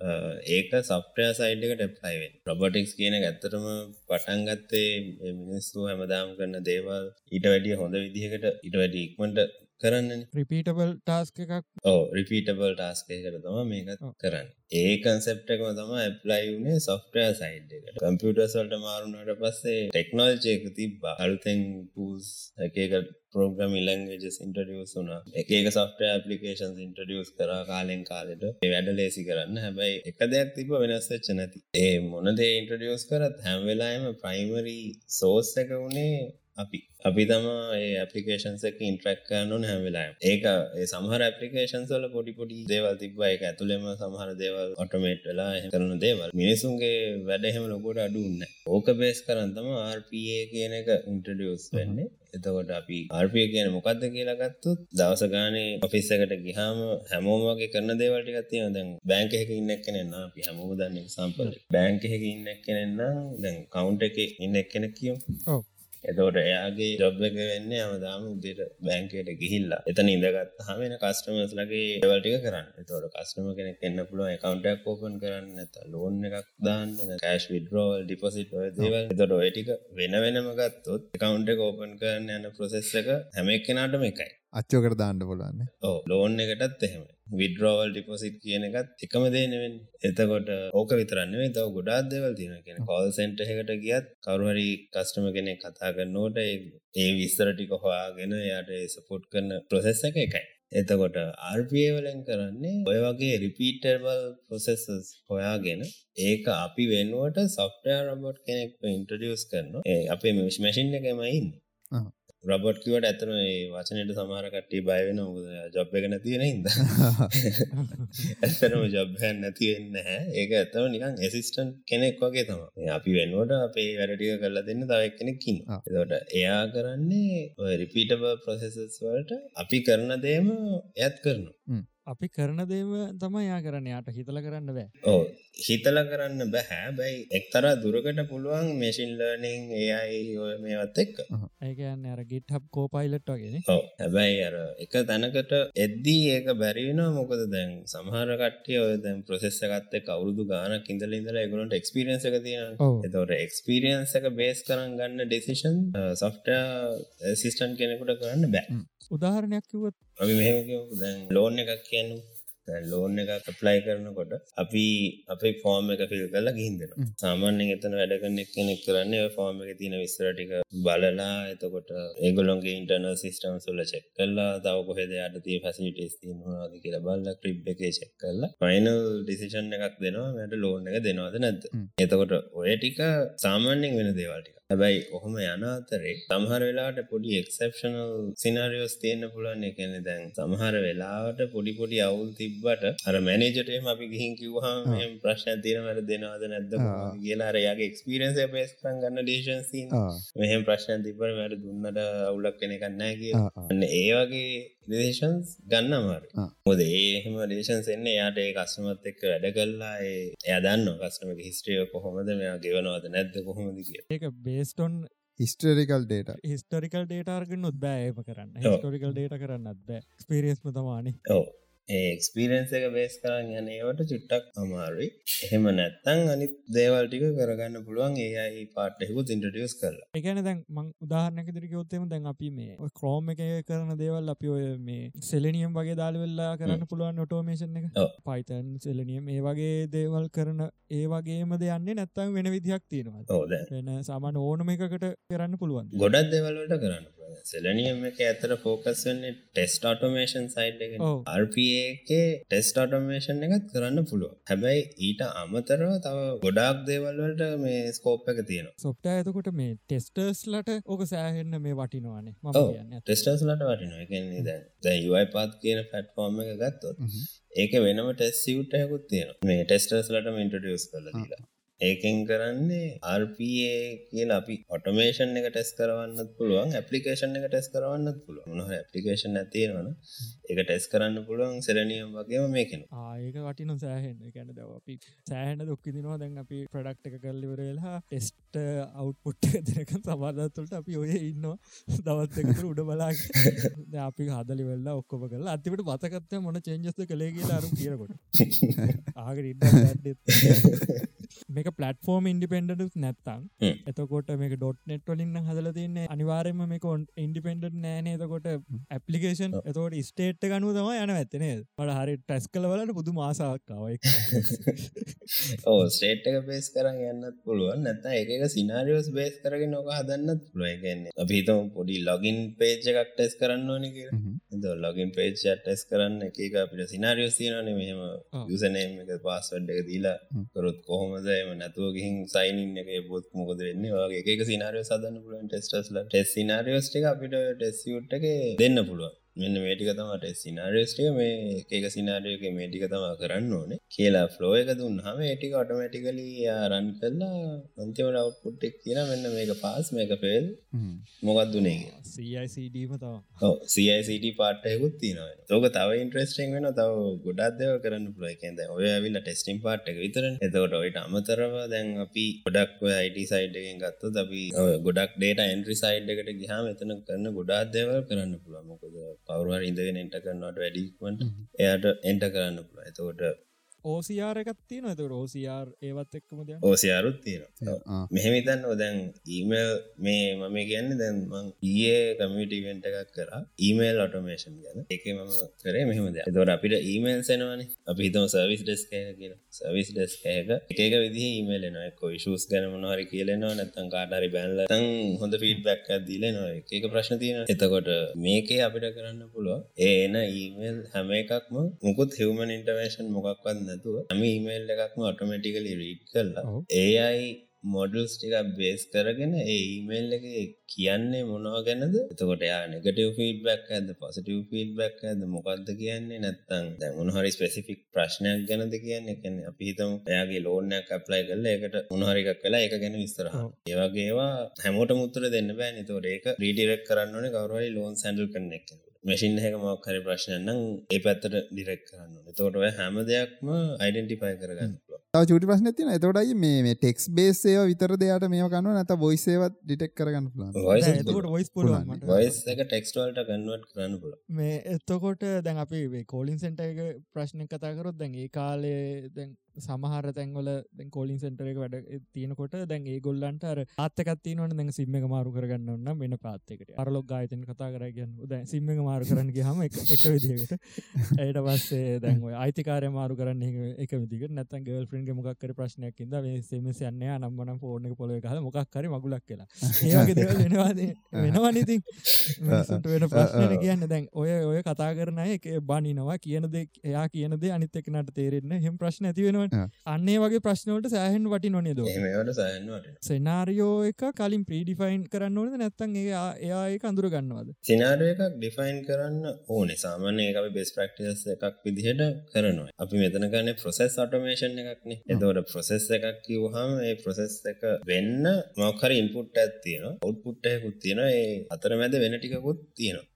ඒක සොෆ්ටය සයිට් එකට එප්ලයිවෙන් රොබොටික්ස් කියන ඇත්තරම පටන්ගත්තේ මිනිස්සු හැමදාම් කරන්න දේවල් ඊට වැඩිය හොඳ විදිහකට ඉට වැඩි ඉක්මට කරන්න රිපීටබල් ටාස්ක එකක්. ඕ රිපීටබල් ටාස්කයකට තම මේකත් කරන්න. ඒ කන්සෙප්ටකම තම ඇප්ලයි වුණේ සොෆ්ටය සයිඩ් එකට. කම්පියුටර්සල්ට මාරුණට පස්සේ ටෙක්නෝල්ජයක තිබ අලුතෙන් පූස් එකක ප්‍රෝග්‍රම ඉලංගජස් ඉන්ටඩියස් වුනා එක සොෆ්ට පපලිකේන්ස් ඉන්ටඩියස් කර කාලෙන් කාලෙට. වැඩ ලේසි කරන්න. හැබැයි එක දෙයක් තිබ වෙනස්වෙච්ච නැති. ඒ මොනදේ ඉන්ටඩියස් කරත් හැම්වෙලාම ප්‍රයිමරී සෝස් එක වුණේ අපි. අපි තම ඒ ඇපලිකේෂන්ස එක ඉන්ට්‍රක් කරනුන් හැමිලා ඒක ඒ සමහර ඇපලිකේෂන් සොල පොඩි පොඩි දේවල් තිබ එක ඇතුළෙම සමහර දේවල් ඔටමේට් වෙලා කරන දේවල්. මිනිසුන්ගේ වැඩහෙම ලොකොට අඩුන්න ඕක බේස් කරන්තම RPA කියන එක ඉන්ටඩියස් වෙන්නේ. එතකොට අපි ආර්පිය කියන මොකක්ද කියලා ගත්තුත් දවස ගානේ ඔෆිස් එකට ගිහාම හැමෝම වගේ කරන දේවල් ටිකක් තියෙනවා. දැන් බැංක් එකක ඉන්න එක්කෙනෙක් නම් අපි හැමෝම දන්න එක්සැම්පල් බැංක් එකක ඉන්න එක්කෙනෙක් නම් දැන් කවුන්ට් එකේ ඉන්න එක්කෙනෙක් කියමු. ඔව්. එතකොට එයාගේ ජොබ් එක වෙන්නේ හැමදාම උදේට බැංකයට ගිහිල්ලා එතන ඉඳගත් හමෙන කස්ටමර්ස් ලගේ දේවල් ටික කරන්න. එතකොට කස්ටමර් කෙනෙක් එන්න පුළුවන් account එකක් open කරන්න නැත්නම් loan එකක් දාන්න cash withdrawal deposit ඔය දේවල්. එතකොට ඔය ටික වෙන වෙනම ගත්තොත් account එක open කරන්න යන process එක හැම එක්කෙනාටම එකයි. අච්චෝකට දාන්න පුළුවන්. ඔව්. ලෝන් එකටත් එහෙමයි. විඩ්‍රෝවල් ඩිපොසිට් කියන එකත් එකම දේනෙවෙන් එතකොට ඕක විතරන්නේ තව ගොඩාත් දෙවල් තියෙන කියෙන කෝල් සෙන්ට එකට ගියත් කරුහරි කස්ටම කෙනෙක් කතා කරන්නෝට ඒ විස්තරටික හොයාගෙන යාට සපොට් කරන ප්‍රොසෙස් එක එකයි. එතකොට ආර්පවලෙන් කරන්නේ ඔය වගේ රිපීටර්බල් පොසෙසස් හොයාගෙන ඒක අපි වෙනුවට සොෆ්ටය රබොට් කෙනෙක් ඉන්ට්‍රඩියස් කරන අපේ මිෂ් මැසින් එකමයින්න රබොට් කිවට ඇතන වචනයට සමහර කට්ටි බයවෙන ජොබ් එක නැතියෙන හිද ඇතරම ජොබ්හැන් නැතිවෙන්න හැ ඒක ඇතව නිකන් එසිස්ටන් කෙනෙක් වගේ තම අපි වෙන්නුවට අපේ වැඩටික කරලා දෙන්න තවක් කෙනෙක්කින් එතට එයා කරන්නේ රිපීටබ ප්‍රසෙසස් වලට අපි කරන දේම ඇත් කරනු අපි කරන දේම තම යා කරන්න. යාට හිතල කරන්න බෑ. ඕ හිතල කරන්න බැහැ බැයි එක්තර දුරකට පුළුවන් මේසින් ලර්නිං ඒයි ඔය මේවත් එක්ක. ඒකන්න අර ගිට හබ් කෝපයිලට් වගෙන ඕ හැබැයි අර එක තැනකට එද්දී ඒක බැරිවෙන මොකද දැන් සමහර කට්ටිය ඔය දැන් ප්‍රසෙස් එකත් එක්ක අවුරුදු ගානක් ඉඳලා ඉඳලා ඒගොල්ලන්ට එක්ස්පීරියන්ස් එක තියෙනවා එතකොට එක්ස්පීරියන්ස් එක බේස් කරන් ගන්න ඩිසිෂන් සොෆ්ට්වෙයාර් ඇසිස්ටන්ට් කෙනෙකුට කරන්න බෑ උදාහරණයක් කිව්වොත් අපි මෙහෙම ලෝන් එකක් කියන්න ලෝන් එක ප්ලයි කරනකොට අපි අපේ ෆෝර්ම් එක ෆිල් කරලා ගිහින් දෙනවා. සාමාන්‍යයෙන් එතන වැඩ කරන කෙනෙක් කරන්නේ ෆෝර්ම් එකේ තියෙන විස්තර ටික බලලා එතකොට ඒගොල්ලොන්ගේ ඉන්ටර්නල් සිස්ටම්ස් වල චෙක් කරලා තව කොහෙද යට තියෙන ෆැසිලිටිස් තියෙනවද කියලා බලලා ක්‍රිබ් එකේ චෙක් කරලා ෆයිනල් ඩිසිෂන් එකක් දෙනවා මට ලෝන් එක දෙනවද නැද්ද? එතකොට ඔය ටික සාමාන්‍යයෙන් වෙන දේවල් ටික හැබැයි ඔහොම යන අතරේ සමහර වෙලාවට පොඩි එක්සෙප්ෂනල් සිනාරියෝස් තියෙන්න පුළුවන්. කියන්නේ දැන් සමහර වෙලාවට පොඩි පොඩි අවුල් තිබ්බට අර මැනේජර්ට එහෙම අපි ගිහින් කිව්වහම එහෙම ප්‍රශ්නයක් තියෙනවද දෙනවද නැද්ද කියලා අර යාගේ එක්ස්පීරියන්ස් එක බේස් කරන් ගන්න ඩිසිෂන්ස් තියෙනවා. මෙහෙම ප්‍රශ්නයක් තිබ්බට මට දුන්නට අවුලක් වෙන එකක් නැහැ කියලා. අන්න ඒ වගේ ඩිසිෂන්ස් ගන්න අමාරුයි මොකද ඒ එහෙම ඩිසිෂන්ස් එන්නේ එයාට ඒ කස්ටමර්ත් එක්ක වැඩ කළා. ඒ එයා දන්නවා කස්ටමර්ගේ හිස්ටරි එක කොහොමද මෙයා ගෙවනවද නැද්ද කොහොමද කියලා. ඒක based on historical data historical ඩේටර්ගන්න උත්බෑ ඒම කරන්න. හිස්ටෝරිකල් ඩේට කරන්නත් බෑ. ස්පිරියස්ම තමානේ ඕ ඒක්ස්පිරන්ස එක බේස් කරන්න යන ඒවට චුට්ටක් අමාරුයි. එහෙම නැත්තං අනිත් දේවල්ටික කරගන්න පුළුවන් ඒයි පාට්ටෙකු ඉන්ටටියස් කරලා. එකන දැන් මං උදාහරනක දිරිකයොත්තෙම දැන් අපි මේ ක්‍රෝම එක කරන දේවල් අපි ඔය මේ සෙලනියම් වගේ දාල්වෙල්ලා කරන්න පුළුවන් ඔටෝමේෂන් එක. පයිතන් සෙලනියම් ඒ වගේ දේවල් කරන ඒ වගේම දෙයන්නේ නැත්තම් වෙන විදිහක් තියෙනවා වෙන සාමාන ඕනම එකකට කරන්න පුළුවන් ගොඩක් දෙවල්ලට කරන්න සෙලනියම් එක ඇතර ෆෝකස් වෙන්නේ ටෙස්ට ඔටෝමේෂන් සයිඩ් එක RPAගේ ටෙස්ට ඔටෝමේෂන් එකත් කරන්න පුළුව හැබැයි ඊට අමතරව තව ගොඩක් දේවල්වලට මේ ස්කෝප් එක තියෙන සොප්ට ඇතකොට මේ ටෙස්ටර්ස්ලට ඕක සෑහෙන්න මේ වටිනවානේ. ම ටෙස්ටර්ස්ලට වටිනවා. එකන්නේ දැ යුයි පත් කියන ෆැට්ෆෝර්ම එක ගත්තොත් ඒක වෙනම ටෙස් සිවට්ටයකුත් තියෙන මේ ටෙස්ටර්ස්ලටම ඉන්ටඩියස් කල දීලා ඒකෙන් කරන්නේ RPA කියලා අපි ඔටෝමේෂන් එක ටෙස් කරවන්නත් පුළුවන් ඇපලිකේෂන් එක ටෙස් කරවන්නත් පුළුවන්. මොන හරි ඇප්ලිකේෂන් එකක් ඒක ටෙස් කරන්න පුළුවන් සෙලනියම් වගේම මේකෙන. ආයක වටින සෑහෙන් ගැන දව අපි සෑහන දුක්කිදිනවා දැන් අපි ප්‍රඩක්් එක කල්ලිවරලා ටෙස්ට අවුට්පුට් දෙනක සමාදත්තුලට අපි ඔය ඉන්නවා. දවත්තකට උඩ බලාග අපි හදලි වෙල්ල ඔක්කොම කරලා අතිවට පතකත්ය මොන චෙන්ජස්ත කළේ කියලා අරු කියරකොට ආග මේක පලටෆෝර්ම් ඉන්ඩිපෙන්ඩට නැත්තං එතකොට මේක. ඩොට් නෙට් වලින්න හදල තින්න අනිවාරයම මේක ඉන්ඩිපෙන්ඩට නෑන. එතකොට ඇපලිකේෂන් එතකොට ස්ටේට් ගනු තම යන ඇත්තනේ පට හරි ටැස් කල වලට පුදු මාසාක්කාවයි ඕ ස්ටේට් එක බේස් කරන්න යන්නත් පුළුවන්. නැත එක සිනාරියෝස් බේස් කරගෙන නොක හදන්නත් පුළුවගන්නේ අපිතම පොඩි ලොගින් පේජ් එකක් ටෙස් කරන්න ඕන කිය ලොගින් පේජ් ටෙස් කරන්න එක අපිට සිනාරියෝස් තියනන මෙහම යුසනේම එක පාස්වඩ් එක දීලා කරොත් කොහොමද? එම නැතුව ගිහින් සයිනින් එක බොත් මොකද වෙන්න? වගේ එක සිනාරිය සදන්න පුළුවන් ටෙස්ටස්ල ටෙස් සිනාරියෝස්ටික අපිට ටෙස්සියුට් එක දෙන්න පුළුවන් මෙන්න මේටික තමට සිනාරියස්ටිය මේ ඒක සිනාරියක මේටික තමා කරන්න ඕනේ. කියලා ෆ්ලෝ එක දුන්න හම ඒටික ඔටමටිකලි රන් කරලා අන්තිමට අවුපුට්ටෙක් කියන මෙන්න මේක පාස් මේක පෙල් මොකක් දුනේ සයිසිට පාට්ටයකුත් තියනවා. තෝක තව ඉන්ට්‍රස්ටිං වෙන තව ගොඩක් දෙව කරන්න පුලයිකෙන්ද ඔය ඇවිල්ල ටෙස්ටිම් පාට්ක විතර එතකොට ඔයිට අමතරව දැන් අපි ගොඩක් අයිට සයිඩ්ගෙන් ගත්ත අපි ගොඩක් ඩේට ඇන්ට්‍රි සයිඩ් එකට ගහම එතන කරන්න ගොඩාත් දේවල් කරන්න පුළුව මොකද කවරුවර ඉඳගෙන එන්ට කරන්නට වැඩික්මට එයට එන්ට කරන්න පුළ එතකොට ඕසියාර එකත් තියෙන ඇත රෝසියාර් ඒවත් එක්කම ද ඕසියාරුත් තියෙන මෙහෙමිතන්න ඔදැන් ඊමල් මේ මම කියන්න දැන්මං ඒ කමිටිවෙන්ට එකක් කර. ඊමේල් ඔටෝමේෂන් ගැන. එක මම කරේ මෙහමද තොට අපිට ඊමේල් සෙනවන අපි හිතම සර්විස් ඩෙස් කය කියන සර්විස් ඩෙස් කයක එකක විදි ඊමේල් න කොයි ශස් ගැන මොනහරි කියලෙනවා නැත්තන් කාටරි බැල්ල තන් හොඳ ෆීඩ්බැක් දීල නවා එක ප්‍රශ්න තියෙන එතකොට මේකේ අපිට කරන්න පුළුව ඒ එන ඊමේල් හැම එකක්ම මුකුත් හිවමන් ඉන්ටවේෂන් මොකක්වන්න නැතුව ම ඊමේල් එකක්ම ඔටෝමටිකලි රීඩ් කරලා ඒයි මොඩල්ස් ටික බේස් කරගෙන ඒ ඊමේල් එක කියන්නේ මොනව ගැනද? එතකොට නෙගටව ෆීඩබක් ඇද පොසිටව ෆීඩබක් ඇද මොකක්ද කියන්නේ? නැත්තං දැමුණ හරි ස්පෙසිෆික් ප්‍රශ්නයක් ගැනද කියන්න? එකන අපි හිතම එයාගේ ලෝනයක් අප්ලයි කල්ල එකට උනහරිකක් කලා එක ගැන විස්තර ඒවගේවා හැමෝට මුත්තර දෙන්න බෑ නතෝට ඒක රීඩිරෙක් කරන්නන කවරයි ලෝන් සැඩල් කන්නෙක් මැසින් හැක මොක් හරි ප්‍රශ්නයන්නම් ඒ පැත්තට ඩිරෙක් කරන්න තෝට ඔය හැම දෙයක්ම අයිඩෙන්ටිෆයි කරගන්න චුටි ප්‍රශ්න තින එතොටයි මේ ටෙක්ස් බේසේව විතර දෙයට මේ කන්න නැත බොයිසේවත් ඩිටෙක් කරගන්න ටෙක්ස්ටවල්ට කන්වට කරන්න පුල මේ එත්තකොට දැන් අපි කෝලින් සෙන්ට එක ප්‍රශ්න කතාකරොත් දැන් ඒ කාලේ දැන් සමහර තැන්වල කෝලින් සෙන්ටර එක වැඩ තියෙනකොට දැන් ඒ ගොල්ලන්ට අර ආත්තකත්ති නොන දැන් සිම්ම මාරු කරගන්න ඔන්න වෙන පාත්තකට අරලොක් ගායතන කතා කරගන්න දැන් සිම්ම මාරු කරන්න හම එක විදිකට ඇයට පස්සේ දැන් අයිතිකාරය මාරු කරන්න එක විදික නැතන් ගල් ෆ්‍රන්ගේ මොක්කර ප්‍රශ්නයක් ඉද සෙමස යන්න නම්මන ෆෝර්න පොල හල මොක්කර මගුලක් කියලා ඒගේ වෙනවාද වෙනවනිතින් වෙන ප්‍රශ්නය කියන්න. දැන් ඔය ඔය කතා කරන එක බනිනවා. කියනද එයා කියනද අනිත්තක නට තේරෙන්න හෙම ප්‍රශ්න ඇතිවෙනවා වෙනවා අන්නේ වගේ ප්‍රශ්නවලට සෑහෙන් වටි නොනේද සෙනාරියෝ එක කලින් ප්‍රීඩිෆයින් කරන්න ඕනද? නැත්තන් ඒ එයා ඒ අඳුර ගන්නවද? සිනාරය එකක් ඩිෆයින් කරන්න ඕනේ. සාමාන්‍ය එක බෙස් ප්‍රක්ටිස් එකක් විදිහට කරනවා. අපි මෙතන ගන්න ප්‍රොසෙස් අටෝමේෂන් එකක්නේ. එතවට ප්‍රොසෙස් එකක් කිව්හම ඒ ප්‍රොසෙස් එක වෙන්න මොකර ඉන්පුට් ඇත්තියන ඔවට්පුට්ටයකුත් තියෙන ඒ අතර මැද වෙන ටිකකුත් තියෙනවා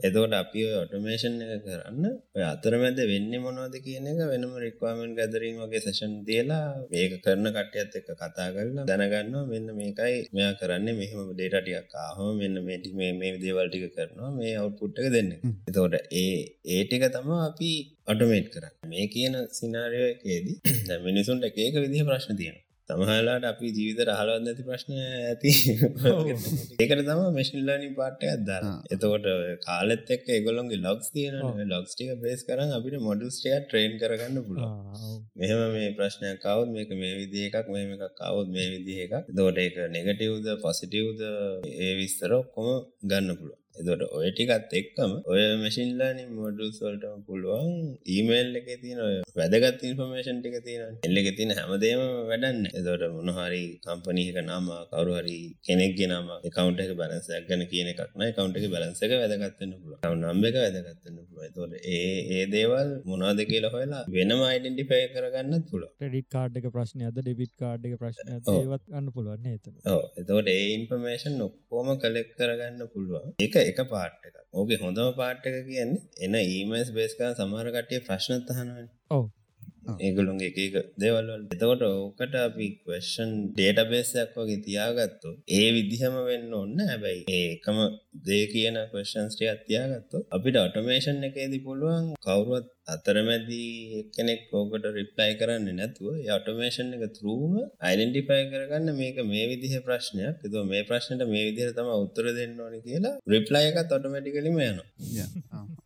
එතකොට අපි ඔටෝමේෂන් එක කරන්න ඔය අතරමැද වෙන්න මොනවද කියන එක වෙනම රික්වාමෙන්ට් ගැදරීම වගේ සෙෂන් දීලා මේක කරන කට්ටියත් එක්ක කතා කරලා දැනගන්නවා මෙන්න මේකයි මෙයා කරන්නේ මෙහෙම ඩේටා ටිකක් ආවම මෙන්න මේ මේ මේ දේවල් ටික කරනවා මේ අවුට්පුට් එක දෙන්න. එතකොට ඒ ඒ ටික තමයි අපි ඔටෝමේට් කරන්නේ. මේ කියන සිනාරියෝ එකේදී දැන් මිනිසුන්ට එක එක විදිහ ප්‍රශ්න තියෙනවා. සමහලාට අපි ජීවිත රහලවත් නැති ප්‍රශ්න ඇති. ඒකට තම මශිල්ලානි පාට්ට අදදාර එතකොට කාලෙත් එක් ඒගොලොන්ගේ ලොක්ස් තියන ලොක්ස්ටික බේස් කරන්න අපිට මොඩල්ස්ටිය ට්‍රේන් කරගන්න පුළුව මෙහම මේ ප්‍රශ්නයක් කවුත් මේක මේ විදි එකක් මේ එකක් කවුත් මේ විදිහ එක දෝට එක නෙගටව්ද පොසිටව්ද ඒ විස්තර ඔක්කොම ගන්න පුළුව එතොට ඔය ටිකත් එක්කම ඔය මැසින්ලානි මොඩල් සොල්ටම පුළුවන් ඊමේල් එක තියන වැදගත් ඉන්ෆර්මේෂන් ටික තියෙන එල්ලෙක තින හැමදේම වැඩන්න එතොට මොනහරි කම්පනීක නම කවරු හරි කෙනෙක් නම කවන්ට එක බැලන්සයක් ගැන කියන එකක්න කවන්ට එක බැලන්ස එක වැදගත්තන්න පුළුව නම් එක වැදගත්තන්න පුළුව තොට ඒ ඒ දේවල් මොනාද කියලා හොලා වෙනම අයිඩෙන්ටිෆය කරගන්න පුළ ටඩික් කාඩ් එක ප්‍රශ්නය අද ඩෙබිට් කාඩ් එක ප්‍රශ්න ඒවත් ගන්න පුළුවන් එත එතවට ඒ ඉන්ෆර්මේෂන් ඔක්කෝම කලෙක් කරගන්න පුළුවන්. එක එක පාට් එක ඕක හොඳම පාට් එක කියන්නේ එන ඊමස් බේස්කා සමාරකටේ ප්‍රශ්නත් අහනවන. ඔව. ඒගොලුන්ගේ එක දේවල්වල් එතකොට ඕකට අපි කවෂන් ඩේට බේසයක් වගේ තියාගත්තු ඒ විදිහම වෙන්න ඔන්න හැබැයි. ඒකම දේ කියන කවෂන්ස්ටිය අත්තියාගත්තු අපිට ඔටෝමේෂන් එකේදී පුළුවන් කවුරුවත් අතරමැදී කෙනෙක් ඕකට රිප්ලයි කරන්න නැතුව ඔටෝමේෂන් එක තරූම අයිඩෙන්ටිෆයි කරගන්න මේක මේ විදිහ ප්‍රශ්නයක්. එතු මේ ප්‍රශ්නට මේ විදිහ තම උත්තර දෙන්න ඕන කියලා රිප්ලයි එකත් ඔටෝමටිකලිම යනවා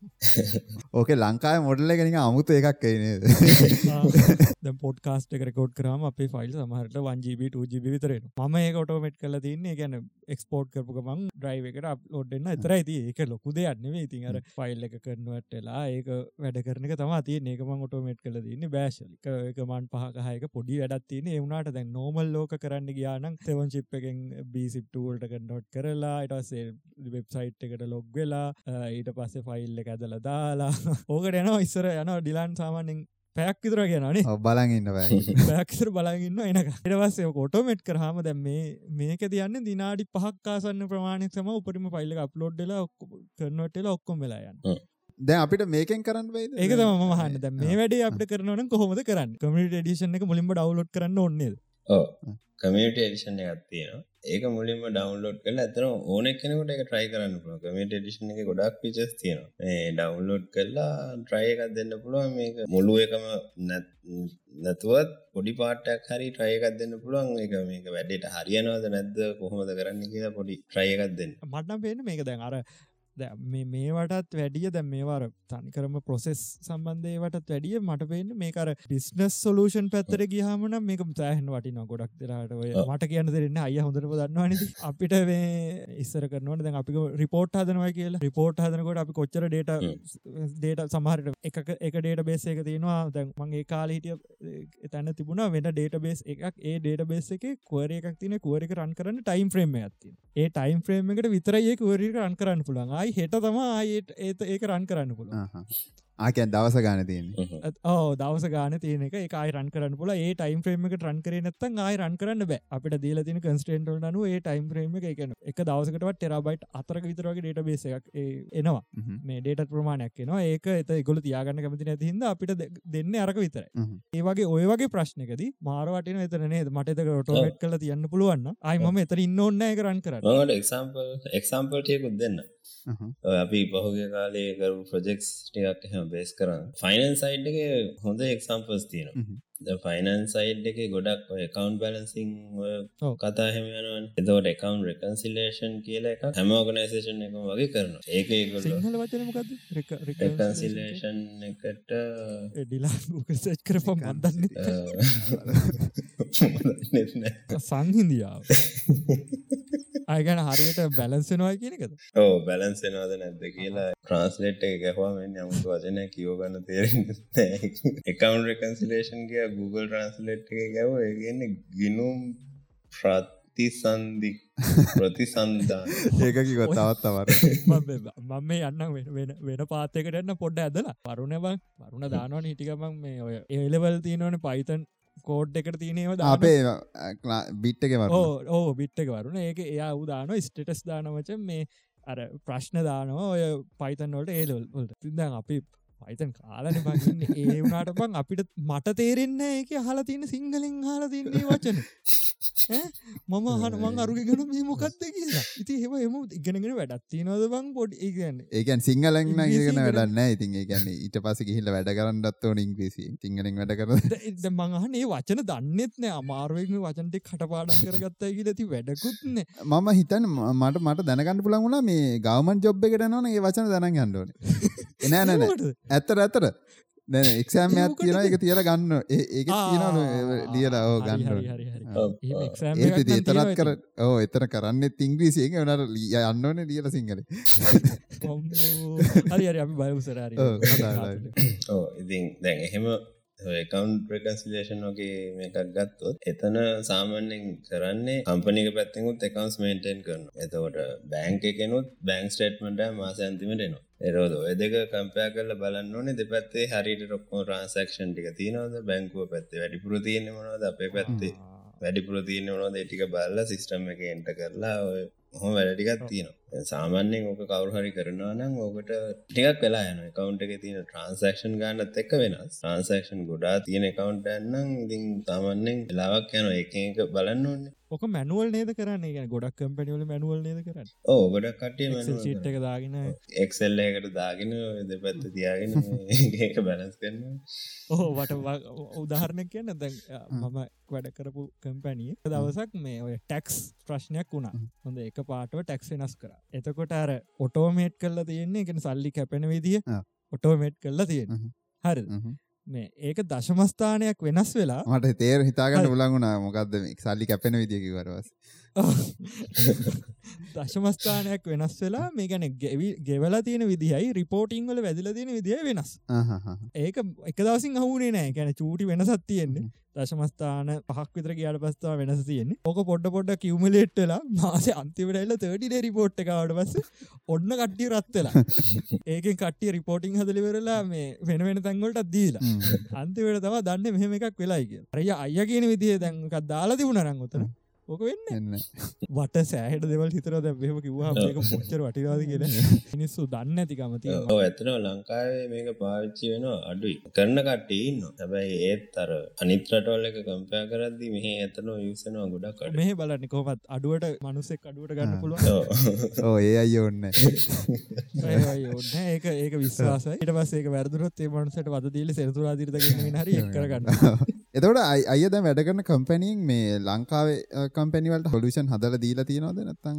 ඕක ලංකාය මොඩල්ල ගෙනික අමුතු එකක් එනේද පොඩ්කාස්ට රකෝඩ් කරම අපේ ෆයිල් සමහට 1GB 2GB විතරෙන ම ඒ ඔටෝමට් කල තින්නේ ගැන එක්ස්පෝට් කරපු ගමන් ඩ්‍රයිව එකට අප්ලෝඩ්න්න එතර ඇති ඒක ලොකු දෙයක්න්නේ ඉතින් අර ෆයිල් එක කරනවටලා ඒක වැඩ කරනක තම තිය ඒකම ඔටෝමට් කල තින්න බෑශලික එක මන් පහකහයක පොඩි වැඩත් තින එවුණට දැන් නෝමල් ලෝක කරන්න ගියානම් තෙවන් චිප් එකෙන් බීසිප්ටූල්ට කන්නොට් කරලා ඉටසේ වෙබ්සයිට් එකට ලොග් වෙලා ඊට පස්සේ ෆයිල් එක ඇදල දාලා. ඕකට යනවා ඉස්සර යන ඩිලන් සාමානෙන් පැයක් විතර කියනනේ බලගන්න පැක්සර බලගන්න එනක එටවස්සේ කොටෝමට් කරහම දැම් මේ මේක තියන්න දිනාඩි පහක්කාසන්න ප්‍රමාණක්ම උපරිම පයිල්ල අප්ලෝඩ්ඩල කරනටල ඔක්කොම් වෙලායන්න දැ අපිට මේකෙන් කරන්න වේ ඒක තම මහන්න ද මේ වැඩේ අපට කරනවන කොහොමද කරන්න? කමිට ඩිෂන එක මුලින්ම ඩවලෝඩ් කරන්න ඔන්නේද කමියට එඩිෂන් එකක් තියෙනවා ඒක මුලින්ම ඩවන්ලෝඩ් කළ ඇතන ඕන කෙනෙකුට එක ට්‍රයි කරන්න පුළුව කමිට එඩිෂන් එක ගොඩක් පිචස් තියෙනවා. ඒ ඩවන්ලෝඩ් කරලා ට්‍රයි එකක් දෙන්න පුළුවන්. මේක මුළු එකම නැතුවත් පොඩි පාටක් හරි ට්‍රයකක් දෙන්න පුළුවන්. එක මේක වැඩට හරියනවද නැද්ද? කොහොමද කරන්න කියලා පොඩි ට්‍රයකක් දෙන්න. මට්නම් පේන මේක දැන් අර මේවටත් වැඩිය දැ මේවාර තනිකරම ප්‍රොසෙස් සම්බන්ධයවටත් වැඩිය මට පේන්න මේකර බිස්නස් සොලූෂන් පැත්තර ගහමන මේක තෑහන් වටින ගොඩක් දෙරට මට කියන්න දෙරන්න අය හොඳට දන්නවාන අපිට මේ ඉස්සර කරනවට දැන් අපි රිපෝට් හදනවා කියලා. රිපෝට් හදනකොට අපි කොච්චර ඩේට ඩේට සමහරට එක එක ඩේට බේස එක තියෙනවා. දැන් මගේ කාල හිටිය තැන්න තිබුණ. වෙන ඩේට බේස් එකක්. ඒ ඩේට බේස් එක kuවර එකක් තින kuවරක රන් කරන්න ටයිම් ්‍රේම ඇති ඒ ටයිම් ්‍රේම් එකට විතරයි ඒ kuවරක රන් කරන්න පුළන් ආයි හෙට තමා ආයට ඒත ඒක රන් කරන්න පුළුව ආකැන් දවස ගාන තියෙන ඕ දවස ගාන තියන එක. එකයි රන් කරන්න පුල ඒ ටයිම් ්‍රේම එක රන් කරේ නත්තන් ආය රන් කරන්න බෑ. අපිට දීල තින කන්ස්ටේන්ට නු ඒ ටයිම් ්‍රේම එක එකන එක දවසකටවත් ටෙරබයිට් අතරක විතරගේ ඩේට බේස එකක් එනවා. මේ ඩේට ප්‍රමාණයක් එනවා. ඒක එත ගොල තියාගන්න කැමති නැතිහිද අපිට දෙන්න අරක විතර ඒවගේ ඔය වගේ ප්‍රශ්නකද මාරවටන එතනේ මට ටෝමට් කල තියන්න පුළුවන්න අයි මම එතර ඉන්න ඔන්න එක රන් කරන්න. එක්සම්පල් එක්සම්පල්ටයකුත් දෙන්න අපි පහුගේ කාලේ කරු ප්‍රජෙක්ස් ටිකක් එහෙම බේස් කරන්න ෆයිනන් එක හොඳ එක්සම්පස් තියෙන ෆයිනන් සයිඩ් එක ගොඩක් කවන්් බැලන්සිං කතා හෙම යනුවන් එතවට එකකවන්් රෙකන්සිලේෂන් කියල එක හැම ඕගනයිසේෂන් එක වගේ කරන ඒක රෙකන්සිලේෂන් එකට ඩිලා සච් කරපම් අදන්න සංහින්දියාව අයගැන හරියට බැලන්සෙනවා කියනකද ඕ බැලන්සෙනවාද නැද්ද කියලා ට්‍රන්ස්ලේට් එක ගැහවාමෙන් යමුතු වචන කියෝගන්න තේරෙන එකකවන්් රකන්සිලේෂන් කිය Google ට්‍රන්ස්ලේට් එක ගැව ඒගන්න ගිනුම් ප්‍රතිසන්දි ප්‍රතිසන්ධාන ඒක කිව තවත් තවර මම මේ යන්න වෙන වෙන පාතයකට එන්න පොඩ්ඩ ඇදලා. පරුණ බං පරුණ දානවන හිටිකමං මේ ඔය ඒලවල් තියනවන පයිතන් කෝඩ් එකට තියනව අපේ බිට්ටක වර ඕ බිට්ටක වරුණ. ඒක එයා උදාන ස්ටටස් දානවච මේ අර ප්‍රශ්න දානවා ඔය පයිතන්වලට ඒලොල්ට තිදන් අපි පයිතන් කාලන බන්න ඒ වුණට බං අපිට මට තේරෙන්න එක හලා තියන සිංහලින් හලා තින්නේ වචන. මම හන මං අරුගෙන මේ මොකක්ද කියලා. ඉති හෙම එම ඉගෙනගෙන වැඩත් තිනවද බං පොඩ්? ඒගන්න ඒකන් සිංහලෙන් ගෙන වැඩන්න ඉතින් ඒගන්න ඊට පස ගහිල්ල වැඩ කරන්නත් ඕන ඉංග්‍රීසි. සිංහලෙන් වැඩ කර මංහනේ වචන දන්නෙත් නෑ අමාරුවෙක්ම වචන්ටෙ කටපාඩන් කරගත්තා කියල ඇති වැඩකුත්න මම හිතන් මට මට දැනගන්න පුළන් වුණා මේ ගවමන් ජොබ් එකට නොන ඒ වචන දැන ගන්නඩෝන එනෑ නැන ඇත්තර ඇතර දැන එක්ෂෑම්යක් කියන එක තියර ගන්න ඒක කියන ලියලා ඕ ගන්න ඒ එතරත් කර ඕ එතර කරන්න ඉංග්‍රීසියක වනට ලිය අන්නවන ලියල සිංහල. හරි හරි. අපි බයසරාර ඕ ඉතින් දැන් එහෙම එකකවන්් ප්‍රකන්සිලේෂන් වගේ මේකක් ගත්තොත් එතන සාමාන්‍යෙන් කරන්නේ කම්පනික පැත්තෙකුත් එකකවන්ස් මේන්ටෙන් කරන එතකොට බෑංක එකනුත් බෑංක් ස්ටේට්මට මාස ඇන්තිමටනවා එරෝද ඔය දෙක කම්පයා කරල බලන්න ඕනේ දෙපැත්තේ හරිට රොක්කෝ රන්සක්ෂන් ටික තියනවද? බැංකුව පැත්තේ වැඩිපුර තියෙන මොනවද? අපේ පැත්තේ වැඩිපුර තියෙන මොනවද? ටික බල්ල සිස්ටම් එක එන්ට කරලා ඔය හොම වැඩටිකත් තියෙනවා සාමාන්‍යෙන් ඕක කවුහරි කරනවා නම් ඕකට ටිකක් වෙලා යන කවන්ට එක තියෙන ට්‍රන්සක්ෂන් ගන්නත් එක්ක වෙනස්. ට්‍රන්සක්ෂන් ගොඩා තියෙන කවන්ට ඇන්නම් ඉතින් සාමන්‍යෙන් වෙලාවක් යන එක එක බලන්න ඕන්නේ ඕක මැනුවල් නේද කරන්න? එක ගොඩක් කම්පැනිවල මැනුවල් නේද කරන්න? ඕ ගොඩක් කටිය සිට් එක දාගෙන එක්සෙල්ල එකට දාගෙන දෙපැත්ත තියාගෙන ඒක බැලස් කරන්න ඕ වට උදාහරණයක් කියන්න. දැන් මම වැඩ කරපු කම්පැනිය දවසක් මේ ඔය ටැක්ස් ප්‍රශ්නයක් වුණා. හොඳ එක පාටව ටැක්ස් වෙනස් කර එතකොට අර ඔටෝමේට් කල්ලා තියෙන්නේ එකෙන සල්ලි කැපෙන විදිහ ඔටෝමේට් කල්ලා තියෙන හරි මේ ඒක දශමස්ථානයක් වෙනස් වෙලා මට තේර හිතාගන්න උලංගුණා මොකක්ද සල්ලි කැපෙන විදිියකි වරවස් දශමස්ථානයක් වෙනස් වෙලා මේ ගැන ගෙවලා තියෙන විදිහයි රිපෝටිං වල වැදිල තියෙන විදිහ වෙනස්. ඒක එක දවසින් හවුනේ නෑ. ගැන චූටි වෙනසත් තියෙන්නේ. දශමස්ථාන පහක් විතර කියාට පස්ථා වෙනස් තියෙන්නේ. ඕක පොඩ්ඩ පොඩ්ඩ කිවමලේට්ටලා මාස අන්තිවටල්ල තඩිඩ රිපෝට් එකවට පස්ස ඔන්න කට්ටිය රත්වෙලා ඒකෙන් කට්ටිය රිපෝටිං හදලිවරලා මේ වෙන වෙන තැන්ගොලට දීලා. අන්තිවට තම දන්න මෙහෙම එකක් වෙලායික රය අය කියන විදිේ දැන්කක් දාලා තිබුණරං ඔතන ඕක වෙන්න? වට සෑහට දෙවල් හිතර දැබම කිවවා පොච්චර වටිවාද කියල මිනිස්සු දන්න ඇතිකමති ඇතන ලංකාවේ මේක පාවිච්චි වෙන අඩුයි. කරන කට්ටේ ඉන්න හැබැයි ඒත් අර අනිත්‍රටවල්ල එක කම්පයා කරද්දි මෙහ ඇතන යුසනවා ගොඩක් මේ බලන්න කොමත් අඩුවට මනුස්සෙක් අඩුවට ගන්න පුළුව ඕ ඒ අයි ඔන්න ඔන්න ඒක ඒක විශ්වාස ට පස්සේ වැරදුරත් ඒ මනුසට වද දීල සෙරතුරාදිරත හරි කරගන්න එතවට අයද වැඩ කරන කම්පැනියෙන් මේ ලංකාවේ කම්පැනිවලට හොලිෂන් හදල දීලා තියෙනවද? නැත්තං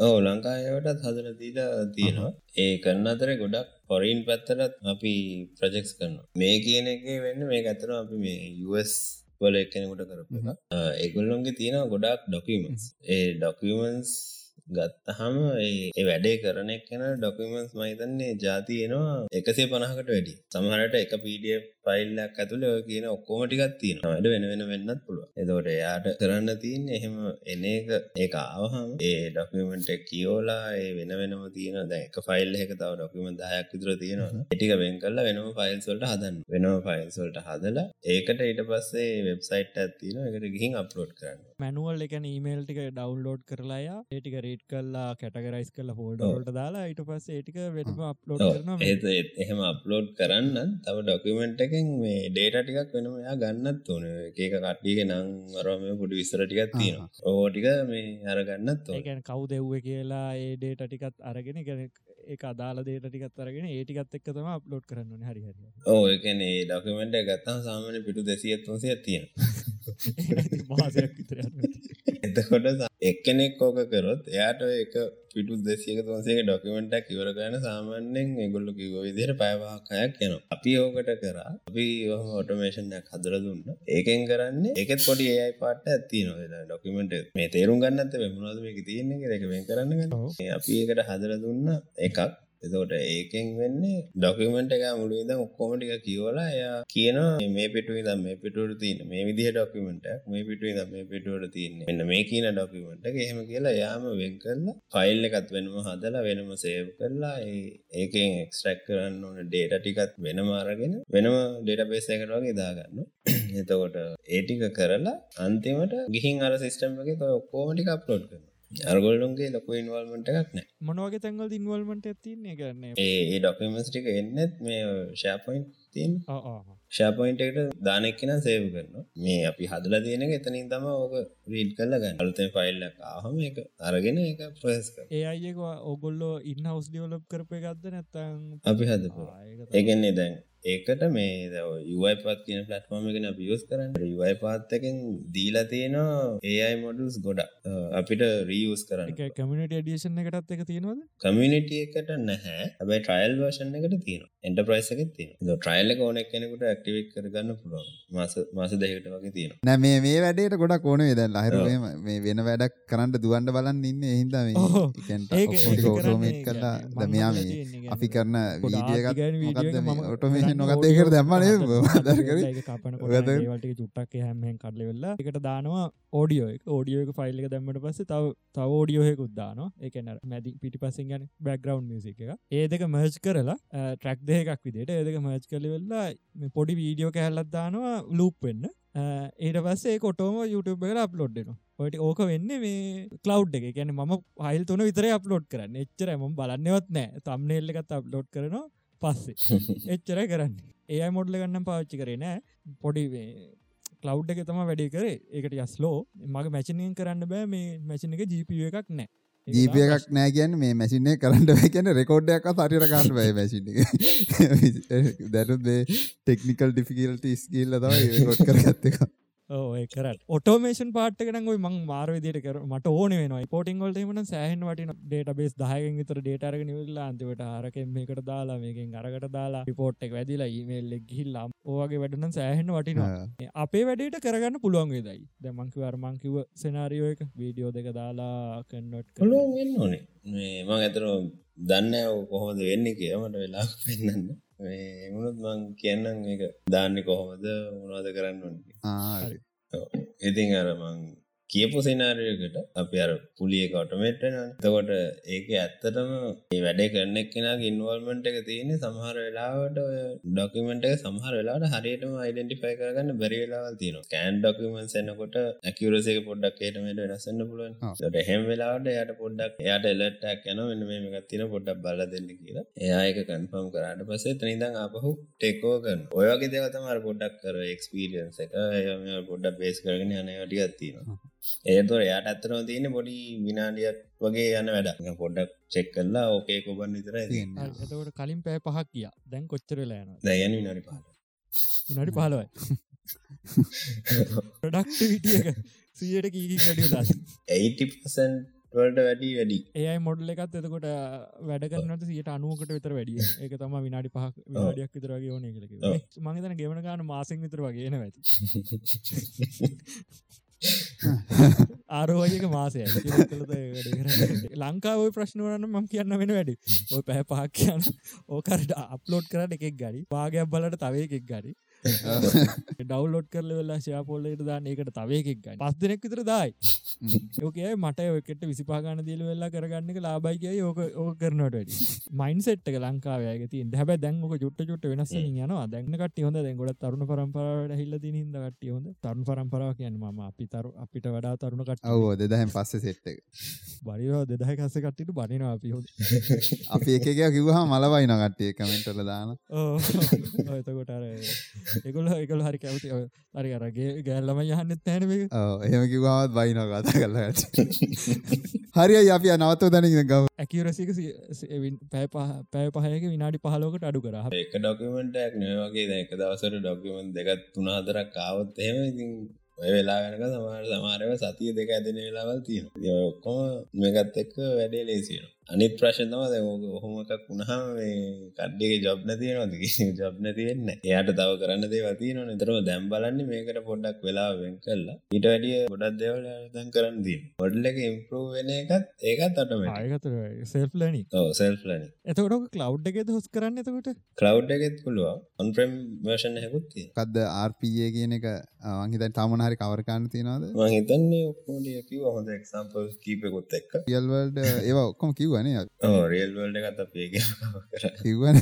ඕ ලංකායවටත් හදල දීලා තියෙනවා. ඒ කරන්න අතර ගොඩක් පොරින් පැත්තරත් අපි ප්‍රජෙක්ස් කරනවා. මේ කියන එක වෙන්න මේ ඇතර අපි මේ යස් වල එක්කෙනෙකුට කරපු ඒගොල්ලොන්ගේ තියෙන ගොඩක් ඩොකමන්ස් ඒ ඩොකමන්ස් ගත්තහම ඒ වැඩේ කරන එක්කෙන ඩොකමන්ස් මහිතන්නේ ජාතියනවා එකසේ පනහකට වැඩි සමහරට එක පීඩිය පයිල්ලක් ඇතුළ කියන ඔක්කෝම ටිකත් තියෙන වැඩ වෙන වෙන වෙන්නත් පුළුව එතකොට එයාට කරන්න තියන්න එහෙම එන එක ඒ ආවහම ඒ ඩොකමෙන්ට කියෝලා ඒ වෙන වෙනම තියෙන දැක ෆයිල් එක තව ඩොකමෙන්ට දහයක් විතර තියෙනවා. එටික වෙන් කරලා වෙනම ෆයිල්සොල්ට හදන්න. වෙනම ෆයිල්සොල්ට හදලා ඒකට ඊට පස්සේ වෙබ්සයිට් ඇත්තින එකට ගිහින් අප්ලෝඩ් කරන්න. මැනුවල් එක ඊමේල් ටික ඩවන්ලෝඩ් කරලා ඒටික රේට් කල්ලා කැටගරයිස් කල හෝල්ඩෝල්ට දාලා ඊට පස්ස ඒටික වෙනම අප්ලෝඩ් කරන ඒ එහෙම අප්ලෝඩ් කරන්න තව ඩොකමෙන්ට් එකෙන් මේ ඩේට ටිකක් වෙනම එයා ගන්නත් ඕන. ඒක කට්ටියක නං අරම පොඩි විස්සර ටිකක් තියෙනවා. ඕටික මේ අරගන්නත් ඕන. කවු දෙව්ව කියලා ඒ ඩේට ටිකත් අරගෙන ඒ අදාල දේට ටිකත් අරගෙන ඒටිකත් එක් තම අප්ලෝඩ් කරන්න හරි හරි ඕ එකනේ ඩොකමෙන්ට් ගත්තම් සාමාන පිටු දෙසියත් වන්සිය තියෙන එතකොට එක්කෙනෙක් ඕක කරොත් එයාට එක පිටු දෙසියක තුන්සේ ඩොකමෙන්ටක් ඉවර කරන සාමාන්‍යෙන් එගොල්ලු කිව විදිර පෑවාකයක් යන අපි ඕකට කරා අපි ඔටමේෂන්යක් හදර දුන්න. ඒකෙන් කරන්න එකත් පොඩි ඒයි පාට ඇති නො ඩොකමෙන්ට මේ තේරුම් ගන්නත වෙමුණද මේක තියන්නේ එක වෙන් කරන්න අපි ඒකට හදර දුන්න එකක් එතකොට ඒකෙන් වෙන්නේ ඩොකමෙන්ට් එක මුළු ඉඳන් ඔක්කොම ටික කියවලා එයා කියනවා මේ පිටුවේ ඉඳන් මේ පිටුවට තියෙන මේ විදිහේ ඩොකියුමන්ට් එකක් මේ පිටුවේ ඉඳන් මේ පිටුවට තියෙන්නේ. මෙන්න මේ කියන ඩොකියුමන්ට් එක එහෙම කියලා එයාම වෙන් කරලා ෆයිල් එකත් වෙනම හදලා වෙනම සේව් කරලා ඒ ඒකෙන් එක්ස්ට්‍රැක්ට් කරන්න ඕන ඩේටා ටිකත් වෙනම අරගෙන වෙනම ඩේටාබේස් එකකට වගේ දාගන්නවා එතකොට ඒ ටික කරලා අන්තිමට ගිහින් අර සිස්ටම් එකේ ඔය ඔක්කොම ටික අප්ලෝඩ් කරනවා. අර්ගොල්ලුන්ගේ ලොක ඉන්වල්මට එකක් නෑ. මොනවගේ තැන්වල් ඉන්වල්මට ඇතින්නේ කරන්න ඒ ඩොකමස්ටික එන්නෙත් මේ ශාපොයින් තින් ශාපොයින්ටකට දානෙක්කෙන සේව කරන මේ අපි හදල තියෙන එතනින් තම ඕක රීඩ් කල්ල ගන්න. අලුතේ ෆයිල්ලක් ආහම එක අරගෙන එක ප්‍රස් ඒ අයක ඔගොල්ලෝ ඉන්න හවස් ඩියවලප් කරපය ගත්ද නැත්තං අපි හදපු ඒගන්නේ දැන් ඒකට මේ යුවයි පත් කියන පලට්ෆෝර්ම එකෙන පියස් කරන්න. යුවයි පාත්තකෙන් දීලා තියෙනවා ඒයි මොඩල්ස් ගොඩ අපිට රීයස් කරන්න. කමිට ඩියේෂන් එකටත් එක තියෙනවද? කමිනිට එකට නැහැ. හැබයි ට්‍රයිල් වර්ෂන් එකට තියෙන එන්ටප්‍රයිස් එක තියෙන ට්‍රයිල් එක ඕනෙක් කෙනෙකුට ඇක්ටිවෙක් කරගන්න පුළුවන්. මාස මාස දෙකට වගේ තියෙන නෑ මේ මේ වැඩේට ගොඩක් ඕනේ දැන්. අහිර මේ වෙන වැඩක් කරන්න දුවන්ඩ බලන්න ඉන්න. හින්දා මේ ඕටෝමේට් කරලා ද මෙයා මේ අපි කරන වීඩියගත් ඔටෝමේ නොකත් ඒකට දැම්මනේ කපනට චුට්ටක් හැමෙන් කඩල වෙල්ලා එකට දානවා ඕඩියෝ එක. ඕඩියෝ එක ෆයිල් එක දැම්මට පස්සේ තව තව ඕඩියෝහෙකුත් දානවා. ඒකන මැදි පිටි පසින් ගැන බැක්ග්‍රවන්් මියසික එක. ඒ දෙක මර්ජ් කරලා ට්‍රක් දෙකක් විදිට ඒදක මර්ජ් කල වෙල්ලා පොඩි වීඩියෝ කැල්ලත් දානවා ලූප් වෙන්න. ඒට පස්සේ කොටෝම YouTube එකට අප්ලෝඩ්ඩන ඔට ඕක වෙන්න මේ කලව් එක. ගැන ම හයිල් තුන විතර අප්ලෝඩ් කරන්න. එච්චර ම බලන්නවත් නෑ තම්නෙල්ල එකත් අප්ලෝඩ් කරනවා පස්සේ. එච්චර කරන්න. ඒ මොඩ්ල ගන්නම් පාච්චි කරේ නෑ. පොඩි කලව් එක තම වැඩි කරේ. ඒකට යස්ලෝ මගේ මැචිනින් කරන්න බෑ. මේ මැචින එක ජීප එකක් නෑ. ජීප එකක් නෑ කියන්න මේ මැසින්නේ කරන්න කියන රෙකෝඩ්ඩයක් සරිර කාන්න බයි මැසිි දැනුත් ටෙක්නිකල් ඩිෆිකල්ට ස්කිල්ල තම රොට් කරගත්තක ඔය කරට ඔටෝමේෂන් පාට්කන ොයි මං මාර්විදියට කර මට ඕන වෙන පෝටිං වලට මන සෑහන් වටින ඩේට බේස් දහයගෙන් විතර ඩේටරග නිවල්ලා අන්තිවට ආරකෙන් මේකට දාලා මේකින් අරකට දාලා රිපෝට් එක වැදිලා ඊමේල් ගිහිල්ලාම් ඕගේ වැඩන සෑහෙන් වටිනවා. අපේ වැඩට කරගන්න පුළුවන් වෙදයි දැමංකි වර්මංකිව සෙනාරියෝ එක. වීඩියෝ දෙක දාලා කන්නොට් කලුවන් වෙන්න ඕනේ. මං ඇතර දන්න කොහොමද වෙන්න කියමට වෙලා පෙන්න්න එමුණුත් මං කියන්නම් එක දාන්න කොහොමද? මොනවද කරන්න ඉතින් අරමං කියපු සිනාරයකට අපි අර පුලිය කොටමෙට්ටන තකොට ඒක ඇත්තටම වැඩේ කරනෙක් කෙනගේ ඉන්වල්මට එක තියෙන සමහර වෙලාවට ඩොකමෙන්ට සමහර වෙලාට හරියටම අයිඩෙන්ටිෆයි කරගන්න බැරිවෙලාවල් තියෙන කෑන් ඩොකමෙන්ස් එන්නකොට ඇකිවරසක පොඩ්ඩක් ඒටමට වෙනසන්න පුළුවන්. ට හෙම වෙලාට යට පොඩ්ඩක් එයාට එලටක් යන මෙන්න මේ ගත්තින පොඩ්ඩක් බල දෙන්න කියලා. එයායක කන්ෆම් කරට පසේ තනිදං අපහු ටෙක්කෝ කරන ඔයගේ දෙවතමර පොඩ්ඩක් කර එක්ස්පීරියන්ස එක. පොඩ්ඩක් බේස් කරගෙන යනටිගත්තිනවා ඒතුර යාට ඇත්තනව තියෙන පොඩි විනාඩියක් වගේ යන වැඩ පොඩ්ඩක් චෙක් කල්ලා ඕකේ කොබන් විතර එතකට කලින් පෑ පහක් කිය දැන් කොච්චරලා යන දැයන විනාඩි පහල නඩි පහලවයි. ප්‍රඩක්ට විටියක සියට කීකි වැඩියලා 80% වලට වැඩි වැඩි. ඒයි මොඩල් එකත් එතකොට වැඩ කරනට සියට අනුවකට විතර වැඩිය ඒක තම විනාඩි පහක් විනාඩියක් විතර වගේ ඕන එක මගේතන ගෙවන ගාන මාසෙන් විතර වගේන ඇති ආරෝයක මාසය ලංකාව ප්‍රශ්නවරන්න මම කියන්න වෙන වැඩි. ඔය පැහැ පහක් කියන්න ඕකරට අප්ලෝඩ් කරට එකෙක් ගඩි පාගයක් බලට තව එකෙක් ගඩි ඩවලෝඩ් කරල වෙලා ශයාපොල්ලට දාන්න. ඒකට තවයකෙක් ගන්න. පස් දෙනෙක් විතර දායි. ඕකේ මට ඔකට විසිපාගන දිල වෙල්ලා කරගන්නක ලාබයිකය ඕක ඕක කරනට මයින් සෙට්ක ලංකාවයක ති හැබ දැන්ක චුට්ට චුට්ට වෙනස් යනවා. දැන්නකට හොඳ. දැගොඩ තරුණ පරම්පරට හිල්ල තිනින්ද කට හොඳ. තරුණ පරම්පරාව කියන්න ම අපි තරු අපිට වඩා තරුණ කට ඔව දෙදහැම් පස්ස සෙට්ට බරිවා දෙදහ කස කට්ටිට බනිනවා අපි අපි එකක කිවහා මලවයි නගට්ටිය කමෙන්ටල දාන එතකොට එකොල එකල හරි කැවති හරි අරගේ ගෑල්ලම යහන්නෙත් නෑනව එහෙම කිවාවත් බයින කතා කරලට හරි අපි නවත්ව දැන ගව ඇකිරසික පැය පැය පහයක විනාඩි පහලෝකට අඩු කර. එක ඩොකමෙන්ටක් නවගේ දැක දවසර ඩොකමෙන්ට දෙකත් තුනාදරක් කාවත් එහෙම ඉතින් ඔය වෙලා වෙනක සමාර සමාරව සතිය දෙක ඇදෙන වෙලාවල් තියෙන ඔක්කොම මේකත් එක්ක වැඩේ ලේසියෙන අනිත් ප්‍රශ්නතම දැ ඔහොමකක් වුණහම මේ කඩ්ඩේ ජොබ් නැතියනොද ජොබ් නැතිවෙන්න එයාට තව කරන්න දේවතියන නිතරම දැම් බලන්න මේකට පොඩ්ඩක් වෙලා වෙන් කරලා ඊට වැඩිය ගොඩක් දෙවල දැන් කරන්න දී මොඩල් එක ඉම්පරෝ වෙන එකත් ඒකත් අටම ඒකතර සෙල්ලනි සෙල්ලනි එතකොට කලව් එකෙ හොස් කරන්න එතකොට? කලව් එකෙත් පුළුව ඔන්ප්‍රම් වර්ෂන් හැකුත්තිය කද ආර්පයේ කියන එක? වංහිත තමනහරි කවරකාන්න තියනවාද? හිතන්නේ ඔක්කෝඩිය කිව හොඳ එක්සම්පල් කීපකුත් එක්ක. යල්වල්ඩ ඒවා ඔක්කොම කිව්වන රේල්වල්ඩ කත පේග කිව්වන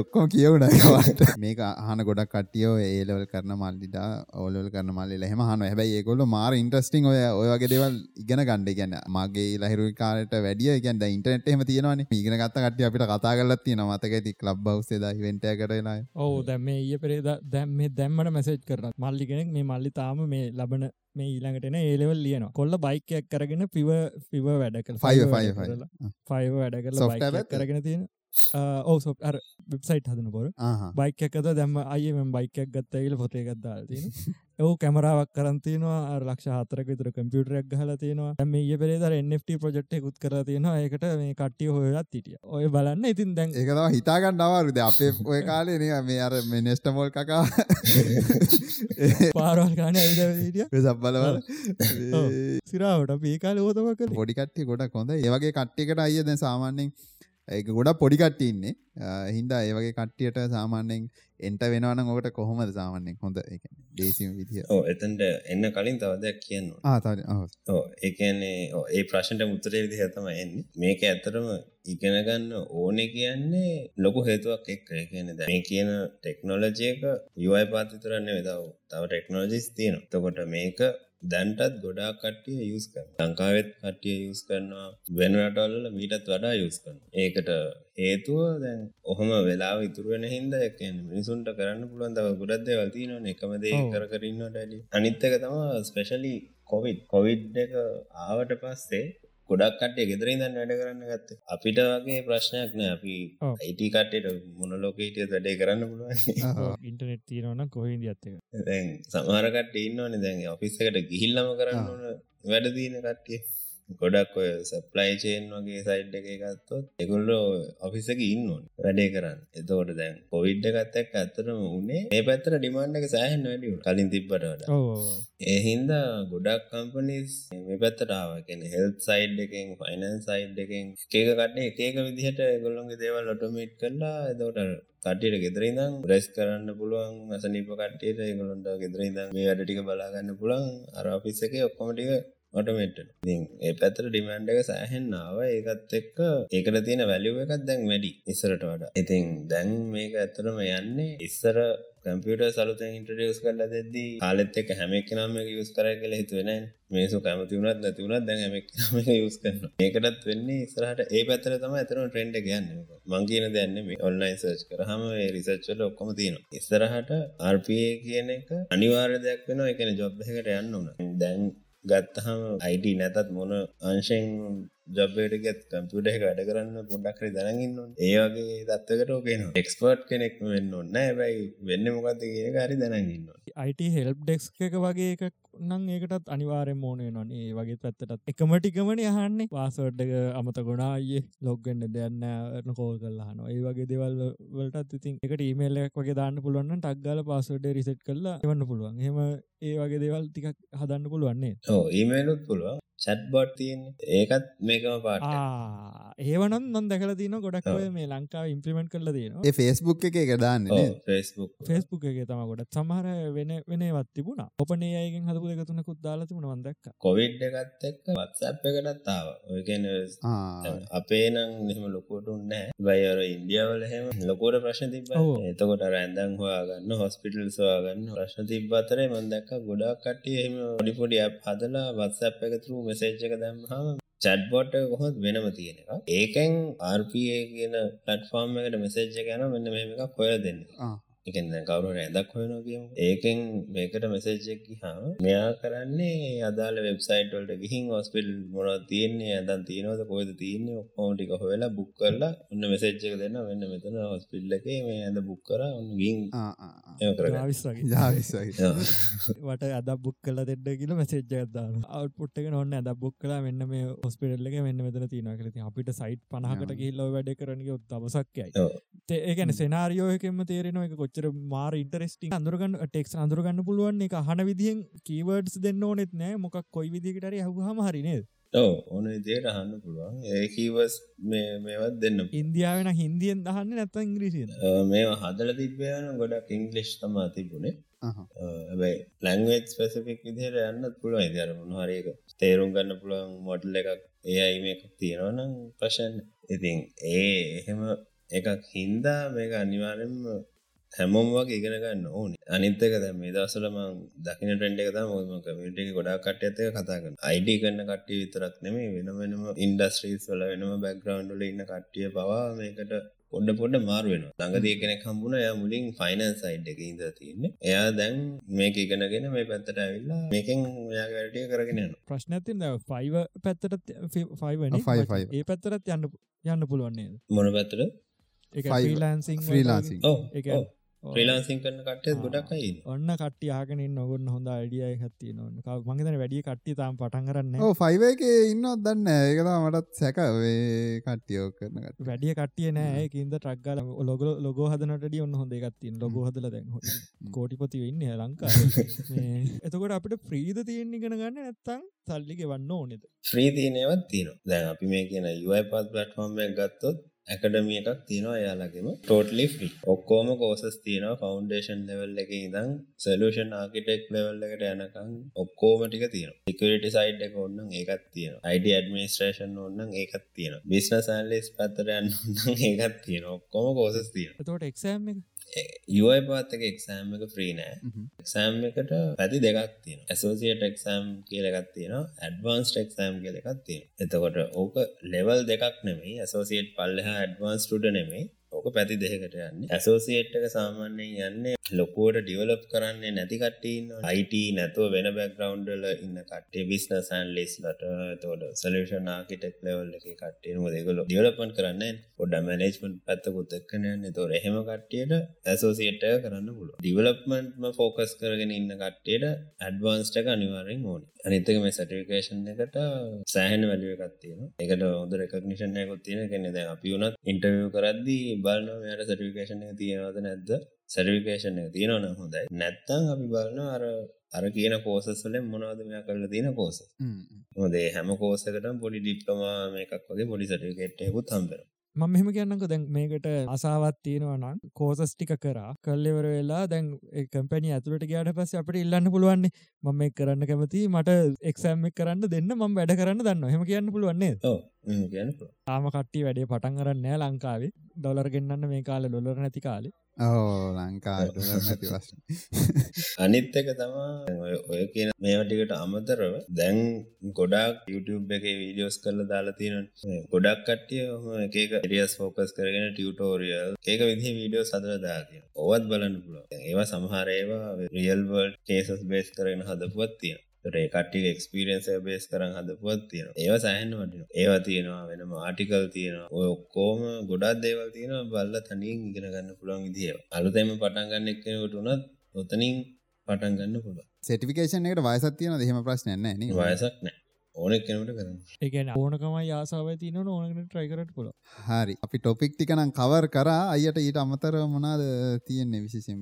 ඔක්කොම කියවුණට මේක අහන ගොඩක් කටියෝ ඒලවල් කරන මල්ලිට ඕලවල් කරන මල්ල හෙම හන හැබයි ඒකොල්ල මාර ඉන්ට්‍රස්ටිං ඔය ඔයගේ දේවල් ඉගෙන ගණඩ ගැන්න මගේ ලහිරු කාරට වැඩිය ගැන්ද ඉන්ටනෙට් එම තියෙනවන. ඉගෙන ගත්ත කට අපිට කතා කරලත් තියෙන මතක ඇති ලබ් බවසේද හිවෙන්ට කරලා ඔහු දැම ඒ පෙරේද දැම් මේ දැම්මට මැසේජ් කරන මල්ලි කෙනෙක් මේ මල්ලි තාම මේ ලබන මේ ඊළඟටන ඒලෙවල් ලියන කොල්ල බයිකයක් කරගෙන පිව පිව වැඩ කළ ෆයි ෆයිව වැඩ කරගෙන තියෙන ඕ වෙබ්සයිට් හදන පොර බයික එකද දැම අයම බයිකයක් ගත්තයිල පොතේ ගත්දාල් තියෙන ඔහු කැමරාවක් කරන්තිනවා ලක්ෂ හතරක විතර කම්පියුටරයක් ගහලා තියෙනවා. දැන් මේ ඊයේ පෙරේදා NFT ප්‍රොජෙක්ට් එකකුත් කරලා තියෙනවා. ඒකට මේ කට්ටිය හොයලත් හිටියා. ඔය බලන්න. ඉතින් දැන් ඒක තමයි හිතා ගන්න අමාරුද අපේ ඔය කාලේ නේ මේ අර මේ නෙස්ටමෝල් කකා. හිටියා. ඒ සබ්බලවල. සිරාවට අපි ඒ කාලේ ඕක තමයි කරේ පොඩි කට්ටිය ගොඩක් හොඳයි. ඒ වගේ කට්ටියකට අයිය දැන් සාමාන්‍යයෙන් ඒක ගොඩක් පොඩි කට්ටිය ඉන්නේ. හින්දා ඒ වගේ කට්ටියට සාමාන්‍යයෙන් එන්ට වෙනවනම් ඔකට කොහොමද සාමාන්‍යයෙන් හොඳ? දේශීය විදිය. ඔව් එතනට එන්න කලින් තව දෙයක් කියන්න ඔව්. ඒ ප්‍රශ්නට උත්තරේ විදිහ තමයි එන්නේ. මේක ඇත්තටම ඉගෙන ගන්න ඕනේ කියන්නේ ලොකු හේතුවක් මේ කියන ටෙක්නොලොජි එක UI පාත් විතරක් නෙවෙයි තව ටෙක්නොලොජිස් තියෙනවා. එතකොට මේක දැන්ටත් ගොඩා කට්ටිය යස් කරන ලංකාවෙත් කට්ටිය යස් කරනවා. වෙන රටවල්ල මීටත් වඩා යස් කරන ඒකට හේතුව දැන් ඔහොම වෙලා ඉතුරුවෙන හින්ද එකන මිනිසුන්ට කරන්න පුළුවන් තව ගොඩක් දේවල් තියෙනවා එකම දේ කර කරන්න ඩැලි අනිත් එක තම ස්පෙෂලි කොවිඩ් කොවිඩ් එක ආවට පස්සේ ගොඩක් කටේ ගෙදරින්දන්න වැඩ කරන්න ගත්ත. අපිට වගේ ප්‍රශ්නයක් නෑ. අපි අයිට කටට මොන ලෝකේටිය වැඩේ කරන්න පුළුවන්. ඉන්ටනෙට් තියනවන කොහින්ද ඇත්තක දැන් සමහරකට ඉන්නවන. දැන් ඔෆිස්සකට ගිහිල්ලම කරන්න ඕන වැඩ දීන කට්ටිය ගොඩක් ඔය සප්ලයි චේන් වගේ සයිඩ් එක ගත්තොත් එකොල්ලෝ ඔෆිසක ඉන්න ඕන වැඩේ කරන්න. එතකොට දැන් පොවිඩ්ඩ ගත්තක් ඇත්තරම උනේ ඒ පැත්තර ඩිමාන්ඩ එක සෑහන් වැඩිය කලින් තිබ්බටට එහින්ද ගොඩක් කම්පනිස් මේ පැත්තටාව කෙන හෙල් සයිඩ් එකෙන් ෆයිනන් සයිඩ් එකෙන් ඒක කටේ එකක විදිහට ගොල්ලොන්ගේ දේවල් ඔටෝමේට් කරලා එතකොට කටියට ගෙදරඉදම් රෙස් කරන්න පුළුවන් අසනිප කට්ටියට ගොලොන්ට ගෙදරඉදම් මේ වැඩ ටික බලාගන්න පුළන් අර අපිස්ස එක ඔක්කොමටික ඔටමේට ඒ පැතර ඩිමන්ඩ එක සෑහෙන්නාව ඒකත් එක්ක ඒකට තියෙන වැලිුව එකත් දැන් වැඩි ඉස්සරට වඩා. ඉතින් දැන් මේක ඇත්තරම යන්නේ ඉස්සර කම්පියට සලුත ඉන්ට්‍රඩියස් කරලා දෙද්දී කාලෙත් එක හැමක් නම යස් කර කළ හිතුවෙන මේසු කැමති වුණත් නැතිවුණත් දැන් හැමක් නම යස් කරන ඒකටත් වෙන්නේ ඉස්සරහට. ඒ පැතර තම ඇතරම ට්‍රෙන්ඩ් ගන්න මංගේන දැන්න මේ ඔන්ලයින් සර්ච් කරහම රිසර්ච්වල ඔක්කොම තියෙන ඉස්සරහට RPA කියන එක අනිවාර්ය දෙයක් වෙනවා. එකන ජොබ් එකට යන්න ඕන දැන් ගත්තහම අයිඩ නැතත් මොන අංශෙන් ජබ්බේට ගත් කම්පියුට එක වැඩ කරන්න පොඩ්ඩක් හරි දැනගන්න ඒ වගේ දත්තකට ඕකේන එක්ස්පර්ට් කෙනෙක් වෙන්න ඔන්න ඇබයි වෙන්න මොකක්ද කියන හරි දැනගන්න අයිට හෙල්ප් ඩෙක්ස් එක වගේ එකක් නම් ඒකටත් අනිවාරෙන් මෝනේ නොන ඒ වගේ පැත්තටත්. එකමටිකමන යහන්නේ පාසවඩ්ඩක අමත ගොඩායේ ලොග්ගන්න දෙයන්න කෝල් කරලාන ඒ වගේ දෙවල් වලටත් ඉතින් එකට ඊමේල්ලක් වගේ දාන්න පුළුවන් ටක්ගල පාසඩ රිසට් කරලා එවන්න පුළුවන්. හෙම ඒ වගේ දේවල් ටිකක් හදන්න පුළුවන්නේ ඕ ඊමේලුත් පුළුව චට්බොට් තියන් ඒකත් මේකම පාට ඒවනම් නොන් දැකල තින ගොඩක් මේ ලංකාව ඉම්පලිමෙන්ට් කරල ඒ ෆේස්බුක් එක එක දාන්න ෆෙස්බුක් ෆෙස්බුක් එක තම ගොඩත් සමහර වෙන වෙනවත් තිබුණ. ඔපනේ අයගෙන් හදපු එකතුනකුත් දාලා තිබුණ වන්දක් කොවිඩ් එකත් එක්ක වත්සප් එකටත් ආව. ඔයකන අපේ නම් මෙහම ලොකෝටුන්නෑ බයිර ඉන්දියාවල හෙම ලොකෝට ප්‍රශ්න තිබ එතකොට රැන්දන් හොයාගන්න හොස්පිටල් සවාගන්න ප්‍රශ්න තිබ අතරේ මන්දක්ක ගොඩක් කට්ටිය එම ොඩිපොඩි හදලා වත්සප් එකතුරු මෙසේජ් එක දැම්හම චැට්බොට් කොහොත් වෙනම තියෙන එක ඒකෙන් RPA කියන පලට්ෆෝර්ම් එකට මෙසේජ් ගැන මෙන්න මෙම එකක් හොය දෙන්න. එකෙන් කවරු ඇදක් හොයන කියමු ඒකෙන් මේකට මෙසේජ්ජක් හාම මෙයා කරන්නේ අදාල වෙබ්සයිට් වලට ගිහින් ඔස්පිල් මොන තියන්නේ ඇදන් තියනවද කොයිද තියන්නේ ඔක්කෝටික හොවෙලා බුක් කරලා ඔන්න මෙසේජ්ක දෙන්න වෙන්න මෙතන ඔස්පිල්ල එක මේ ඇද බුක් කර ඔන්න ගින් වට අද බුක් කල දෙඩ කියල මෙසේජ්ජගත්දාන අවට්පුට්ක නොන්න ඇද බුක් කලා මෙන්න මේ හොස්පිටල්ල එක මෙන්න මෙතන තියන කරති අපිට සයිට් පනහකට ගිල්ලව වැඩ කරනගේ දවසක්යයි ඒකන සෙනාරියෝයකෙම තේරෙන එක කොච්චර මාර ඉන්ටරෙස්ටි අඳුරගන්න ටෙක්ස් අඳුරගන්න පුළුවන් එක අහන විදිහෙන් කීවර්ඩ්ස් දෙන්න ඕනෙත් නෑ. මොකක් කොයි විදිකටර හහම හරිනේද ඕ ඕන දේට අහන්න පුළුවන්. ඒකීවස් මේවත් දෙන්න ඉන්දියාවෙන හින්දියෙන් දහන්න නැත්ත ඉංග්‍රීසිය මේ හදල තිබ්බයන ගොඩක් ඉංගලිෂ් තමා තිබුණේ. ඇබයි ලැංවේත් ස්පෙසිෆික් විදිහයට යන්න පුළුවන්. ඉදිර මොනහරක තේරුම් ගන්න පුළුවන් මොඩල් එකක් ඒ අයි මේ එකක් තියෙනවනම් ප්‍රශන් ඉතින් ඒ එහෙම එකක් හින්දා මේක අනිවාරෙන්ම හැමෝම වගේ ඉගෙන ගන්න ඕනේ. අනිත්තක දැ මේ දසලම දකින ටෙන්ඩ එක තම ම කමිට ගොඩා කට ඇතක කතාගන්න අයිඩ කන්න කට්ටිය විතරක් නෙමේ වෙන වෙනම ඉන්ඩස්ට්‍රීස් වල වෙනම බැක්ග්‍රවන්්ඩල ඉන්න කට්ටිය පවා මේකට පොඩ පොඩ මාරු වෙන ළඟදී කෙනෙක් හම්බුණ ය මුලින් ෆයිනන්ස් සයිඩ් එක ඉඳ තියන්නේ. එයා දැන් මේක ඉගෙනගෙන මේ පැත්තට ඇවිල්ලා මේකෙන් ඔයාගේ වැඩටිය කරගෙන යන ප්‍රශ්න ඇතින් ෆයිව පැත්තට ෆයිවන ඒ පැත්තරත් යන්න යන්න පුළුවන්නේ මොන පැත්තට? ෆ්‍රීලාන්සිං ෆ්‍රීලාන්සිං ඒ ප්‍රලාන්සින් කරන කට්ටය ගොඩක්යි ඔන්න කට්ටිය ආගෙන නොගන්න හොඳ අඩියයි හත්ති නොන්න මගේතන වැඩිය කට්ටි තාම පටන් කරන්න ෆයිව එක ඉන්නත් දන්න ඒකතා මටත් සැකවේ කට්ටියෝ කරනට වැඩිය කටිය නෑ කින්ද ටක්ගල ලොග ලොගෝ හදනට ඔන්න හොඳ එකත්තින් ලොග හදල දැන් කෝටිපති වෙන්න ලංකා එතකොට අපිට ප්‍රීද තියෙන් ඉගෙන ගන්න නැත්තං සල්ලික වන්න ඕනෙද? ්‍රී තියනවත් තියන දැන් අපි මේ කියන යුයි පත් පලට්ෆෝර්ම් ගත්තොත් ඇකඩමිය එකක් තියෙනවා එයාලගේම. ටෝටලි ්‍රී ඔක්කෝම කෝසස් තියෙනවා. ෆෞන්ඩේෂන් ලෙවල් එක ඉදං සලූෂන් ආකිටෙක් ලෙවල් එකට යනකං ඔක්කෝම ටික තියෙන සිකරිටි සයිඩ් එක ඔන්නන් ඒකත් තියෙන අයිඩ ඇඩමිනිස්ට්‍රේෂන් ඔන්නන් ඒකත් තියෙන බිස්න සන්ලෙස් පත්තරයන්න ඔන්නන් ඒකත් තියෙන ඔක්කොම කෝසස් තියෙන තෝට එක්ෂම් යුයි පාත්තක එක්සෑම් එක ෆ්‍රී නෑ. එක්සෑම් එකට පැති දෙකක් තියෙන ඇසෝසියට එක්සෑම් කියලගත් තියෙන ඇඩවන්ස් ටෙක්සෑම් කියලෙකක් තියෙන එතකොට ඕක ලෙවල් දෙකක් නෙමයි. ඇසෝසිේට් පල්ලහ ඇඩවන්ස් ටඩ නෙමයි. ඕක පැති දෙකට යන්න. ඇසෝසිේට් එක සාමාන්‍යයෙන් යන්නේ ලොකුවට ඩියවලප් කරන්නේ නැති කට්ටීන් අයිට නැතුව වෙන බැක්ග්‍රවන්්ඩල ඉන්න කටේ බිස්න සන් ලෙස්ලට තෝට සලෂන් ආකිටෙක් ලෙවල් එක කට්ටේනුව දෙකල ඩියවලපන් කරන්න පොඩ මැනේජ්මන්් පැත්තකුත් එක්කනයන්න තොර එහෙම කට්ටියට ඇසෝසිේට් කරන්න පුළුව ඩිවලප්මන්ට්ම ෆෝකස් කරගෙන ඉන්න කට්ටියට ඇඩ්වාන්ස්ටක අනිවාරෙන් ඕන. අනිතක මේ සටිකේෂන් එකට සෑහන වැලිය එකත්තියෙන එකට හොද රෙකක්නිෂන්යකොත් තියෙන කෙනෙ දැ අපි වුණත් ඉන්ටවිය කරද්දී බලන්න මෙයට සටිකේෂන් තියෙනවද නැද්ද? සැරිවිකේෂන් එක තියෙනවන හොඳයි. නැත්තං අපි බලන අර අර කියන කෝසස්වලෙන් මොනවද මෙයා කරලා තියෙන කෝස හොදේ හැම. කෝසකට පොඩි ඩිප්ලමා මේකක් වගේ පොඩි සටිකෙට්යකුත් හම්බෙන මම මෙහම කියන්නක. දැන් මේකට අසාවත් තියෙනවා නම් කෝසස් ටික කරා. කල්ලෙවර වෙලා දැන් කම්පැනි ඇතුළට ගයාට පස්ස අපට ඉල්ලන්න පුළුවන්නේ. මම එක් කරන්න කැමති මට එක්සෑම් එක් කරන්න දෙන්න මම වැඩ කරන්න දන්න හෙම කියන්න පුළුවන්නේ තාම කට්ටි වැඩේ පටන් කරන්න නෑ ලංකාවේ. ඩොලර් ගෙන්න්න මේ කාල ලොලර නැති කාලේ ඕ ලංකාට නැති වශන අනිත් එක තමා ඔය කියන මේවටිකට අමතරව දැන් ගොඩක් YouTube එක වීඩියෝස් කරල දාලා තියෙන ගොඩක් කට්ටිය හම එක රියස් ෆෝකස් කරගෙන ටියටෝරියල් ඒක විදි වීඩියෝ සදර දාතිය ඔවත් බලන්න පුළුව ඒවා සමහරේවා රියල්වර්ඩ් කේසස් බේස් කරගෙන හදපුවත් තියෙන රේකට්ටි එක්ස්පිරන්ස බේස් කරන්න හදපුවත් තියෙන ඒව සෑහන්න වටින ඒවා තියෙනවා වෙනම ආටිකල් තියෙනවා. ඔය ඔක්කෝම ගොඩක් දේවල් තියෙන බල්ල තනින් ඉගෙන ගන්න පුළුවන් විදිිය අලුතැම පටන්ගන්න එක්කෙනට උනත් ඔතනින් පටන් ගන්න පුළුව සටිකේෂන් එකට වයසත් තියෙන දෙහෙම ප්‍රශ්නයන්න වයසක් නෑ ඕන කෙනට කරන්න. එකන ඕනකමයි ආසාාව තියන ඕනකට ට්‍රයිකරට පුල හරි. අපි ටොපික් ටිකනම් කවර් කරා. අයට ඊට අමතර මොනාද තියෙන්නේ විසිසම්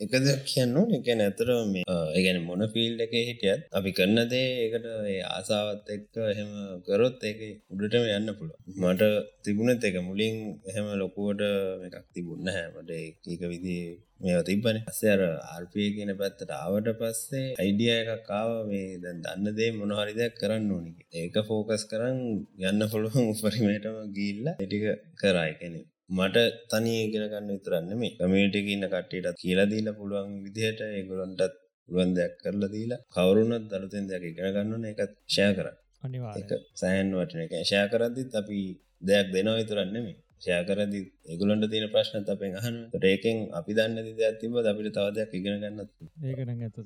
එක දෙයක් කියන්න එක නැතර මේ ඒගැන මොන ෆිල් එක හිටියත් අපි කරන්න දේ එකට ආසාවත් එක්ක එහෙම කරොත් ඒක උඩටම යන්න පුළුව මට තිබුණත් එක මුලින් එහෙම ලොකුවට එකක් තිබුන්න හැමට ඒක විදි මේ තිබන අස්සර ආර්පය කියන පැත්තට ආවට පස්සේ අයිඩිය එකක් කාව මේ දැන් දන්න දේ මොනහරි දෙයක් කරන්න ඕනික ඒක ෆෝකස් කරන්න යන්න පුළුවන් උපරිමයටම ගිල්ල ටික කරයි කෙනෙ මට තනි ඉගෙන ගන්න විතරන්න මේ කමියටික ඉන්න කට්ටට කියලදීල පුළුවන් විදිහට ඒගොලොන්ටත් පුළුවන් දෙයක් කරලා දීලා කවරුණත් දළුතෙන් දෙයක් ඉගෙන ගන්නන එකත් ෂය කර අනිවා සෑන් වටන එක ෂය කරද්දිත් අපි දෙයක් දෙනවා විතරන්නෙමේ ෂයකරදි ඒගුලන්ට තියෙන ප්‍රශ්න අපෙන් අහන ඒකෙන් අපි දන්න දෙයක් තිබ අපිට තවදයක් ඉගෙන ගන්නත් ඒකන ඇතත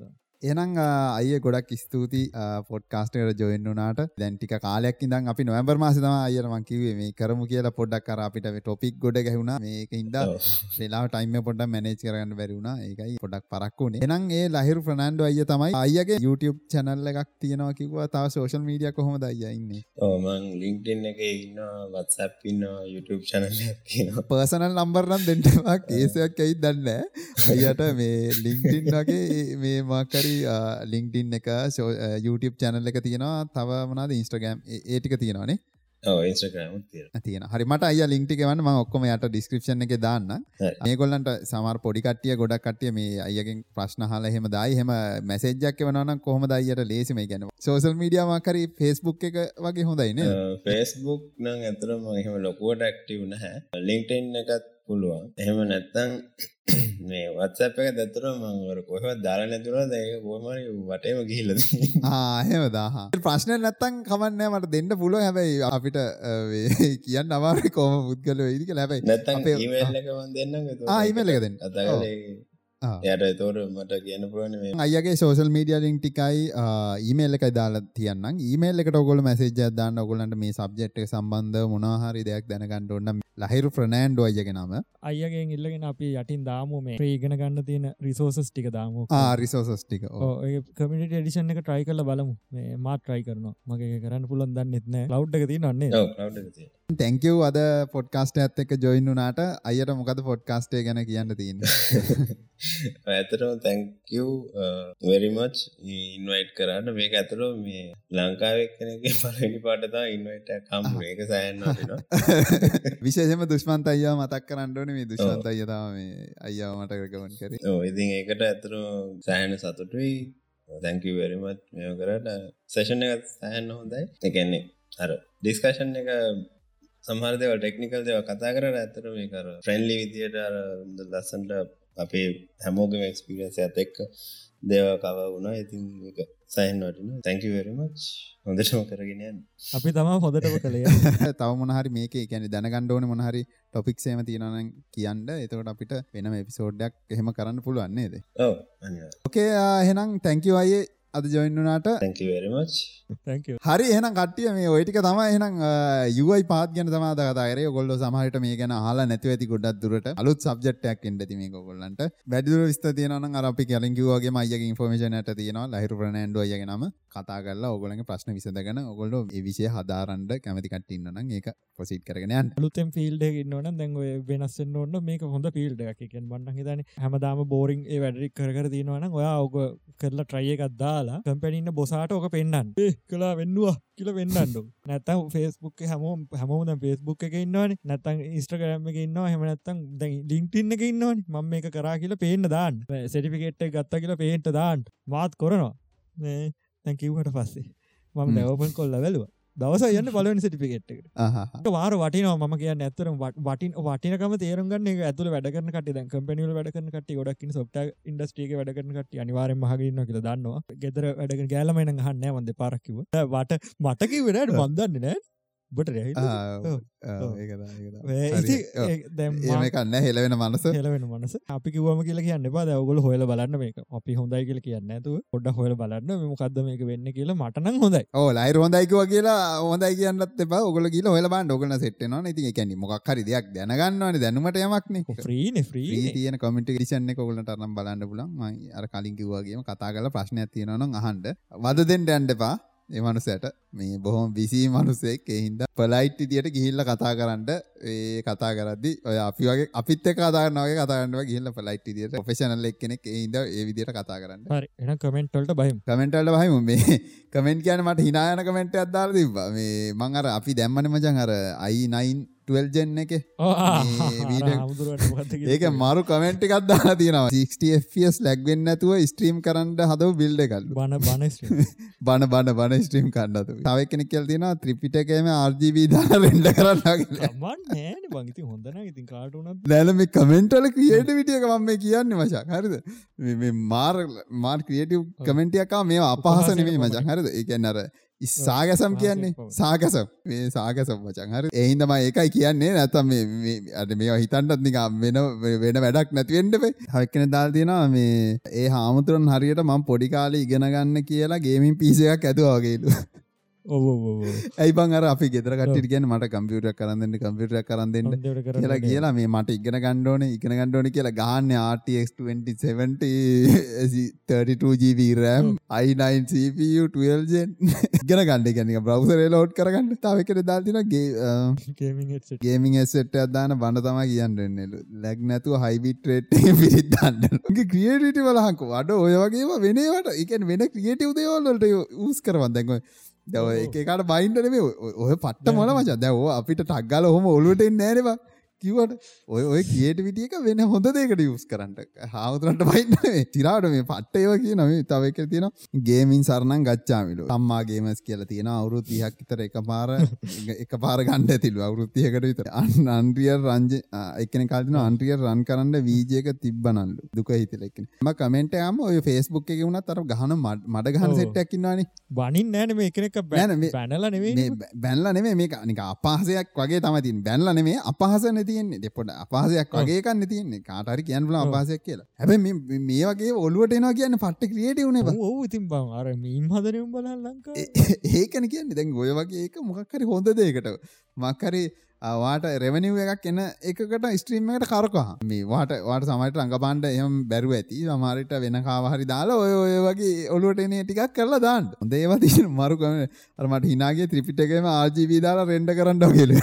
එනම් අය ගොඩක් ස්තුති පොඩ්කාස්ටකට ජොයින් වනාට දැන්ටික කාලයක් ඉදන් අපි නොවැබර් මාසතම අයරමං කිවේ මේ කරමු කියලා පොඩ්ඩක් කර අපිට ටොපික් ගොඩ ගැහුණා. මේක ඉද වෙලා ටයිම පොඩ මැනේජ් කරගන්න බැරිවුණ ඒකයි පොඩක් පරක්වුණ එනම් ඒ ලහිරු ප්‍රනන්ඩ අය තමයි අයගේ YouTube චැනල්ල එකක් තියෙනවා කිවා තාව සෝශල් මීඩිය කොහොම අයඉන්නේ ඕමං ලිින්ටන් එක ඉන්න වත්සප් ඉන්න YouTube චැනල පර්සනල් නම්බර්නම් දෙන්නවා කේසයක් ඇයි දන්න අයට මේ ලිින්ටින් වගේ මේ මාකරි ලිංක්ඩින් එක YouTube චැනල් එක තියෙනවා. තව මනාද ඉන්ස්ට්‍රගම් ඒටික තියෙනවානේ තියෙන හරිමට අය ලින්ක්ටි වන්න ම ඔක්කොම යට ඩිස්ක්‍රපෂන් එක දාන්න. මේකොල්ලන්ට සමර පොඩිකටිය ගොඩක් කටිය මේ අයගෙන් ප්‍රශ්න හල හෙම දයි. හෙම මැසේජ්ජක් වනන කොහොම දයියට ලේසිම ගැන සෝසල් මීඩියමකරි ෆෙස්බුක් එක වගේ හොඳයින ෆෙස්බුක් නං ඇතරම එහෙම ලොකුවට ක්ටව් නැහැ. ලින්ක්ටෙන් එකත් පුළුවන්. එහෙම නැත්තං මේ වත්සප් එක දැතුර මංවර කොහවත් දාලා නැතුර දැක කොමරි වටේම ගිහිල්ල ආහෙම දාහ ප්‍රශ්න නැත්තං කමන්න මට දෙන්න පුළුව හැබැයි අපිට කියන්න අමාර කෝම පුද්ගල ඉදික ලැබයි නැත්තන් ඊමල්ල එක වන් දෙන්න ආයිමල්ල එක දෙන්න. අතගලේ යට තෝර මට කියන්න පුලන අයගේ සෝසල් මීඩිය ලිින් ටිකයි ඊමේල් එකයි දාලා තියන්න ඊමේල් එකට ඔගොල මැසේජ දාන්න ඔගොලන්ට මේ සබ්ජෙට් සම්බන්ධ මොනාහරි දෙයක් දැනගන්නට ඔන්න ලහිරු ප්‍රනෑන්්ඩෝ අයගේ නම. අයගෙන් ඉල්ලගෙන අපි යටින් දාමු මේ. ප්‍රීගෙන ගන්න තියෙන රිසෝසස් ටික දාමු. රිසෝසස් ටික. කමිට ඩිෂන් එක ට්‍රයි කල බලමු. මේ මාත් ට්‍රයි කරනවා. මගේ කරන්න පුළන් දන්න එත්න ලව් එක තිය නන්නේ තැංකව් අද පොඩ්කාස්ට ඇත් එක ජොයින් වනාට අයට මොකද පොඩ්කාස්ටේ ගැන කියන්න තියන්න ඇතරම තැංකව් වෙරිමච් ඉන්වයිට් කරන්න. මේක ඇතුළෝ මේ ලංකාවක් කෙනගේ පලනි පාටතා ඉන්වයිට කම් ඒක සෑන්න විශේෂම දුෂ්මන්ත අයියා මතක් කරන්නඩන මේ දුෂ්මන්ත අයතාව මේ අයියා මට කරගමන් කර. ඉතින් ඒකට ඇතුරු සෑහන සතුටුයි. තැංකව වෙරිමත් මෙ කරට සේෂණ එක සෑහන්න හොඳයි. එකන්නේ අර ඩිස්කශන් එක සමහර දෙව ටෙක්නිකල් දෙව කතා කර ඇතර මේ කර ෆ්‍රෙන්ලි විදියට ලස්සන්ට අපේ හැමෝගම එක්ස්පිරියන්ස ඇත එක්ක දේව කව වුණා. ඉතින් එක සයින් වටින තැංකිවරමච් හොඳටම කරගෙනයන් අපි තමා හොඳටම කළේ. තව මොනහරි මේක ගැන දැනගණ්ඩෝන මොනහරි ටොපික් සේම තියෙනන කියන්න. එතකට අපිට වෙනම එපිසෝඩ්ඩක් එහෙම කරන්න පුළුවන්න්නේද ඕකේ එහෙනම් තැංකිව අයේ අද ජොයින්නාට හරි එහන කටිය මේ ඔයිටික තම එහනම් යුවයි පාත් ගැන තමාද කතාරේ ගොල්ල සමහට මේ ගැන හලා නැතිව ඇති ගොඩක් දුරට. අලුත් සබ්ජෙට්ක් එන්ට මේ ගොල්ලන්ට වැඩදුර විස්ත තියන අපි කලින්කිවගේ මයගේ ඉන්ෆෝමේෂනට තියෙනවා. ලහිරු ප්‍රනෑන්ඩුව අයගෙනම කතා කරලා ඔගොලගේ ප්‍රශ්න විසඳගෙන ඔගොල්ල විෂය හදාරන්ට කැමති කට්ටින්නන ඒක පොසිට් කරගෙනයන් ලුතෙන් ෆිල්ඩ ඉන්නවන දැන් වෙනස්සෙන් ඔන්න මේක හොඳ ෆිල්ඩ එකකෙන් බන්න හිතන හැමදාම බෝරිං ඒ වැඩරි කර තියෙනවන ඔයා ඔක කරලා ට්‍රයිය එකක්දා දාලා කම්පැනින්න බොසාට ඕක පෙන්න්න කලා වෙන්නවා කියල වෙන්නන්නු නැතම් ෆෙස්බුක් හැමෝම් හැමෝද ෆෙස්බුක් එක ඉන්නවන. නැතන් ඉස්ට්‍රගරම එක ඉන්නවා. හෙමනත්තම් දැ ලිින්ටින්න එක ඉන්නවන. මම මේක කරා කියල පේන්න දාන්න. සටිෆිකෙට් ගත්ත කියලා පේන්ට දාන්න. මාත් කොරනවා. තැකිවට පස්සේ. මම නැවපන් කොල්ල වැලවා දවස යන්න බලන සිටිපිකෙට් වාර වටිනවා. ම කියන්න ඇතර වටින් වටිනකම තේරුගන්න ඇතුල වැඩකන කට දැ කම්පනිල වැඩකන කට ගොඩක් සොප්ට ඉන්ඩස්ට්‍රික වැඩකන කට අනිවාරෙන් මහගන්න කියල දන්නවා. ගෙදර වැඩක ගෑලමෙන හන්න වන්ද පරක්කිව වට මටකි වෙනට බන්දන්න නෑ බට ඒකන්න හෙලවෙන මනස. හෙලවෙන මනස. අපි කිවම කියල කියන්න බා ඔගොල හොල බලන්න මේක. අපි හොඳයි කියල කියන්න ඇතු පොඩ හොල බලන්න. මොකක්ද මේක වෙන්න කියලා මටන හොඳයි. ඕ ලයි හොඳයිකව කියලා හොඳයි කියන්නත් එපා. ඔගල කියල හොල බන් ඔගන සෙට්න ති කැන මොක් හරි දෙයක් දැනගන්නවන දැනුමට යමක්න ්‍රීන ්‍රී තියන කොමිට ිෂන්න කොගලට අරම් බලන්න පුලන් අර කලින් කිවවාගේම කතා කල ප්‍රශ්නයක් තියෙනවන අහන්ඩ වද දෙෙන්ට ඇන්ඩපා ඒ මනුසයට මේ බොහොම විසී මනුසෙක් එහින්ද පලයිට් ඉදියට ගිහිල්ල කතා කරන්න ඒ කතා කරදදි ඔය අපි වගේ අපිත් කතාරනගේ කතාරන්න ගිල්ල පලයිට් ඉදියට ොෆෙෂනල් එක් කෙනෙක් එහිද ඒ විදියට කතා කරන්න. එන කමෙන්ට්වලට බහිම. කමෙන්ටල්ට බහිම. මේ කමෙන්ට් කියන මට හිනායන කමෙන්ට් අදදාර තිබ මේ මං අර අපි දැම්මන මචන් අර අයි නයින් ටල්ජෙන් එක. ඒක මරු කමෙන්ට් එකක් දාලා තියෙනවා. 60ස් ලැක්වෙන්න ඇතුව ස්ට්‍රීම් කරන්න හදව බිල්ඩ එකල් බන බන බන බන බන ස්ට්‍රීම් කන්නතු තව කෙනෙක් කියල් තියෙන ත්‍රිපිටකම RGB දාලා රෙන්ඩ කරන්න කාටුනත් දැනම කමෙන්ටල ක්‍රියට විටියක මම කියන්න මචක් හරිද? මාර් මාර් ක්‍රියටව් කමෙන්ටියකා මේ අපහස නෙමේ මචන් හරිද? ඒකැන් අර සාගසම් කියන්නේ? සාගසම්. මේ සාගසම් වචන්. හරි. එහින්දම ඒකයි කියන්නේ. අට මේ හිතන්ටත් නිකම් වෙන වෙන වැඩක් නැතිවෙන්ඩපේ හක්කන දාල් තියෙනවා මේ ඒ හාමුතුරන් හරියට මං පොඩිකාල ඉගෙන ගන්න කියලා ගේමින් පිසයක් ඇතුවාගේලු ඇයි බං අර අපි ගෙදර කටිට ගැන මට කම්පියුට කරන්න කම්පියුට කරන්න කියලා කියලා මේ මට ඉගෙන ගණ්ඩෝන ඉගෙන ගණ්ඩෝන කියලා ගහන්න RTX2070 රම් i9 CPU 12ජෙන් ඉගෙන ගණඩ ගැන බ්‍රවසර ලෝඩ් කරගන්න. තාවකට දාතිනගේ ගේමින් එසෙට් අදාන බඳ තම කියන්නන්නලු ලැක් නැතුව හයිබිට රේට් පිරිත්දන්න ක්‍රියටට වලහක වඩ ඔය වගේ වෙනවට එක වෙන ක්‍රියටව් දේවල්ලට ඌස් කරවන් දැන්කොයි දව එකකට බයින්ඩනේ ඔය පට්ට මොල මචා දැව අපිට ටක්ගල හොම ඔලුවට නෑනවා කිවට ඔය ඔය කියට විටියක වෙන හොඳ දෙකට යස් කරන්න. හාමුදුරන්ට බයින්න තිරාට මේ පට්ට ඒව කිය නම තව එක තියෙන ගේමින් සරණන් ගච්චාමිලු අම්මා ගේමස් කියලා තියෙන අවුරු තිහක් තර එක පාර එක පාර ගණ්ඩ ඇතිලු අවුරුත්තියකට විතර අන්න අන්ට්‍රියර් රංජ එකන කල්තින අන්ට්‍රියර් රන් කරන්න වීජයක තිබ්බනල්ලු දුක හිතලෙක්න ම කමෙන්ට යම ඔය ෆෙස්බුක් එක වුණත් තර ගහන මඩ ගහන සෙට්ටක්කින්නවානේ බනින් නෑන මේ එකනෙක් බැන බැනල නෙවේ බැල්ල නෙවේ මේ අනික අපහසයක් වගේ තමතින් බැන්ල නෙවේ අපහස නැති තියෙන්නේ. දෙපොට අපහසයක් වගේකන්න තියන්නේ. කාටරි කියන්න ල අපහසයක් කියලා. හැබ මේ වගේ ඔලුවට එනවා කියන්න පට්ට ක්‍රියට වුණේ ඕ ඉතින් බං. අර මීන් හදනම් බල ලංකා ඒකන කියන්නේ. දැන් ඔය වගේ ඒක මොකක්කරි හොඳ දේකට මක්කරි වාට රෙවනිව එකක් එන්න එකකට ස්ට්‍රීම්මකට කරකහ මේ වාට වාට සමට රඟබන්ඩ එහම බැරුව ඇති. සමාරට වෙන කාවහරි දාලා ඔය ඔය වගේ ඔලුවට එන ටිකක් කරලා දාන්න. දේවති මරුකම. අරමට හිනාගේ ත්‍රිපිටකම ආජීවී දාලා රෙන්ඩ කරන්න ගෙල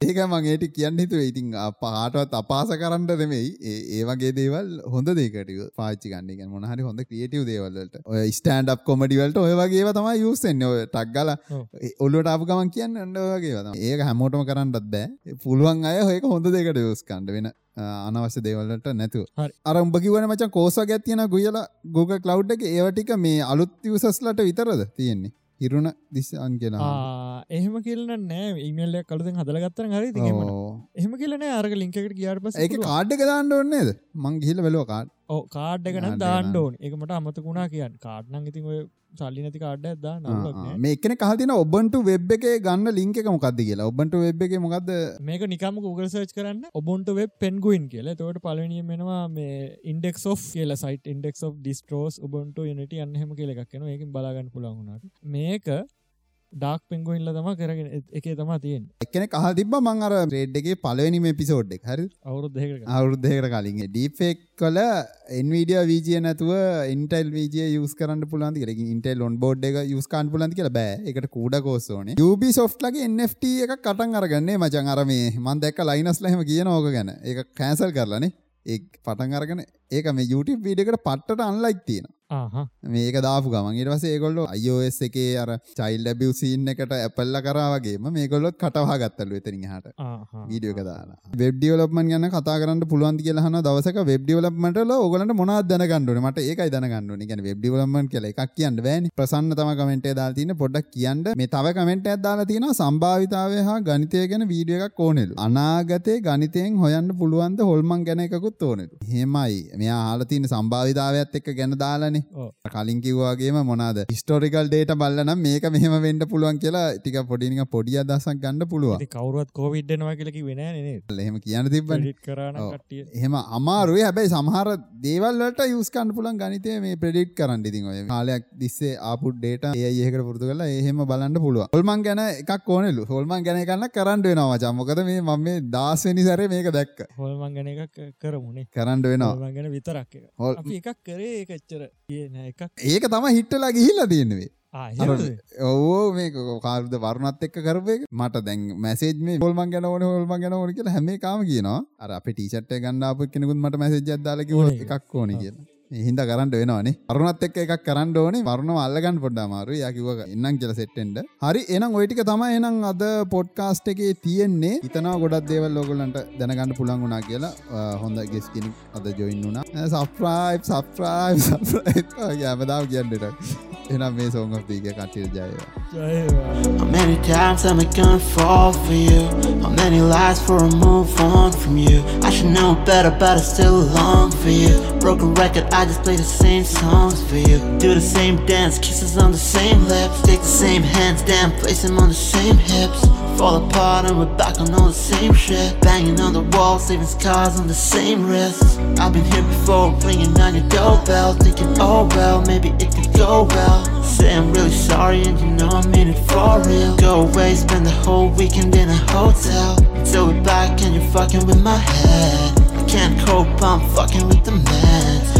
ඒක මගේට කියන්න හිතුව. ඉතින් පාටවත් අපාස කරන්න දෙමයි ඒ වගේ දේවල් හොඳ දෙකට පාච්චි ගන්න මොනහරි හොඳ ක්‍රියටව දේවල්ලට ඔය ස්ටන්ඩ් කොමඩිවලට ඔය වගේ තම යුස්සෙන්න ඔය ටක්ගල ඔල්ලට අප ගමන් කියන්න අන්න වගේ ඒක හැමෝටම කරන්නත් බෑ. පුළුවන් අය හොක හොඳ දෙකට යස් කණ්ඩ වෙන අනවශ්‍ය දේවල්ලට නැතු අර උඹ කිවන මචන් කෝස ගැත්තියෙන ගුයල ගෝක කලව් එක. ඒවටික මේ අලුත් යසස්ලට විතරද තියෙන්නේ හිරුණ දිස්සන් කියෙන එහෙම කියලන නෑ. ඉමල්ල කලුෙන් හදලගත්තන හරි එහෙම කියලන අරග ලින්කට කියාට පස එක කාඩ්ඩ දාන්න ඕන්නේද මං ගිහිල වෙලෝ කාඩ් ඕ කාඩ්ඩ ගන දාන්නඩෝන් එකමට අමතකුණා කියන්න. කාඩ්නං ඉතින් ඔය සල්ලි නැති කාඩ්ඩ දා මේකන කහතින ඔබන්ට වෙබ් එක ගන්න ලින්ක මොකක්ද කියලා. ඔබන්ට වෙබ් එක මොකක්ද මේක නිකම Google සර්ච් කරන්න. ඔබන්ට වෙබ් පෙන්ගුයින් කියලා. තවට පලනිය මෙනවා මේ ඉන්ඩෙක් ෝ කියල සයිට ඉන්ඩෙක් ෝ ඩිස්ටරෝස් ඔබන්ට යනට අන්නහෙම කියල එකක් න ඒකින් බලාගන්න පුළන්ුණට මේක ඩක් පෙන්ගුයිල්ල තම කරගෙන එක තම තියෙන් එකන කහ තිබ මං අර රේඩ්ගේ පලවනිම පිසෝඩ් හරි අවුරුද්ධ අවුරුද්ධයකට කලින්. ඩීෆෙක් කල එන්විඩිය වීජිය නැතුව ඉන්ටල් වීජය යස් කරන්න පුලන්ති කර ඉන්ටල් ඔන් බෝඩ් එක යස්කාන් පුලන්ති කියල බෑ. එකට කූඩ කෝස්සෝන යුබි සොෆ්ලගේ NFT එක කටන් අරගන්නේ මචන් අරමේ මන් දැක්ක ලයිනස්ලහෙම කියන ඕක ගැන. ඒ කෑසල් කරලනේ ඒ පටන් අරගෙන ඒක මේ YouTube වීඩකට පට්ට අන්ලයික් තියෙන මේක දාපු ගමන් ඊට පස්සේ ඒගොල්ලෝ iOS එකේ අර child abuse scene එකට ඇපල්ල කරා වගේම මේගොල්ලොත් කටවහා ගත්තලු එතනින් එහාට. වීඩියෝ එක දාලා. වෙබ් ඩෙවලොප්මන්ට් ගැන කතා කරන්න පුළුවන් ද කියලා අහන දවසක වෙබ් ඩෙවලොප්මන්ට් වල ඕගොල්ලන්ට මොනවද දැනගන්න ඕනේ? මට ඒකයි දැනගන්න ඕනේ. කියන්නේ වෙබ් ඩෙවලොප්මන්ට් කියලා එකක් කියන්න බෑනේ. ප්‍රසන්න තමයි කමෙන්ට් එක දාලා තියෙන්නේ පොඩ්ඩක් කියන්න. මේ තව කමෙන්ට් එකක් දාලා තියෙනවා සම්භාවිතාවය හා ගණිතය ගැන වීඩියෝ එකක් ඕනෙලු. අනාගතේ ගණිතයෙන් හොයන්න පුළුවන් ද හොල්මන් ගැන එකකුත් ඕනෙලු. එහෙමයි. මෙයා අහලා තියෙන සම්භාවිතාවයත් එක්ක ගැන දාලානේ කලින් කිව්වාගේම මොනාද? හිස්ටෝරිකල් ඩේට බල්ලනම් මේක මෙහම වෙන්ඩ පුළුවන් කියලා ටික පොඩිනික පොඩිය අදසක් ගන්න පුළුව කවරුවත් කෝවිඩ්නවා කියලකි වෙන එහෙම කියන්න තිබ එහෙම අමාරුවේ හැබැයි සමහර දේවල්ලට යස්කන්න පුලන් ගනිතය මේ ප්‍රඩිට් කරන්න. ඉතින් ඔය කාලයක් දිස්සේ ආපුඩ් ඩේට ඒ ඒකට පුරතු කලා එහෙම බලන්න පුළුව හොල්මන් ගැන එකක් ඕනෙලු හොල්මන් ගැන කන්න කරන්න වෙනවා චම්මකද මේ මම මේ දාස්වනි සර මේක දැක්ක. හොල්මන් ගැන එකක් කරමුණේ කරන්න වෙනවා. ගැන විතරක් හොල් එකක් කරේ එකච්චර ඒක තම හිට්ටලා ගිහිල්ලා තියෙනවේ ඕ මේ කාර්ද වරුණත් එක්ක කරපය මට දැන් මැසේජ් මේ හොල්මන් ගැන ඕන හොල්ම ගැන ඕන කියලා හැම කාම කියනවා. අර අප ටීෂට් ගන්නාප කෙනෙකුත් මට මැසේජ් අදාලක එකක් ඕන කියලා හින්ද කරන්න වෙනවානේ අරුණත් එක්ක එකක් කරන්න ඕනේ. වරුණ අල්ලගන්න පොඩ්ඩ අමාරු යා කිව්ව ඉන්නම් කියලා සෙට්ටෙන්ඩ හරි එහෙනම් ওই ටික තමයි. එහෙනම් අද පොඩ්කාස්ට් එකේ තියෙන්නේ. හිතනවා ගොඩක් දේවල් ඕගොල්ලන්ට දැනගන්න පුළුවන් වුණා කියලා. හොඳ ගෙස් කෙනෙක් අද ජොයින් වුණා. සබ්ස්ක්‍රයිබ් සබ්ස්ක්‍රයිබ් සබ්ස්ක්‍රයිබ් හැමදාම කියන්නට එහෙනම් මේ සෝං ඔෆ් දී එක කට්ටියට ජය වේවා How many times am I gonna fall for you? How many lies for a move on from you? I should know better but I still long for you. Broken record I I just play the same songs for you. Do the same dance, kisses on the same lips. Take the same hands down, place them on the same hips. Fall apart and we're back on all the same shit. Banging on the walls, leaving scars on the same wrists. I've been here before, ringing on your doorbell. Thinking, oh well, maybe it could go well. Say I'm really sorry and you know I mean it for real. Go away, spend the whole weekend in a hotel. Until we're back and you're fucking with my head. I can't cope, I'm fucking with the meds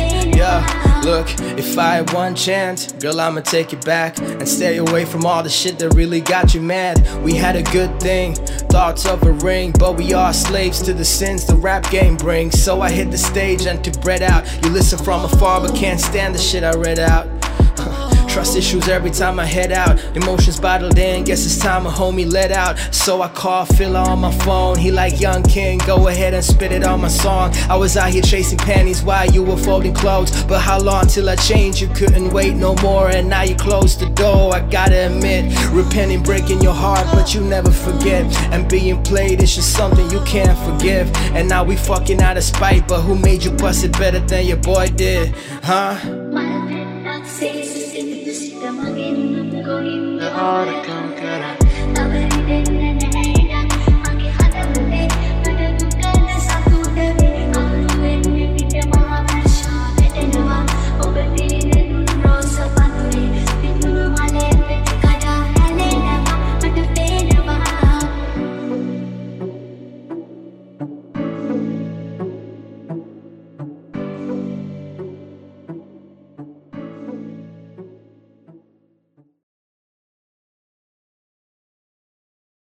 Look, if I had one chance, girl, I'ma take it back and stay away from all the shit that really got you mad. We had a good thing, thoughts of a ring, but we are slaves to the sins the rap game brings. So I hit the stage and to bread out. You listen from afar, but can't stand the shit I read out. Trust issues every time I head out. Emotions bottled in, guess it's time a homie let out. So I call Phil on my phone. He like young king, go ahead and spit it on my song. I was out here chasing panties while you were folding clothes. But how long till I change? You couldn't wait no more, and now you closed the door. I gotta admit, repenting, breaking your heart, but you never forget. And being played is just something you can't forgive. And now we fucking out of spite, but who made you bust it better than your boy did? Huh? Heart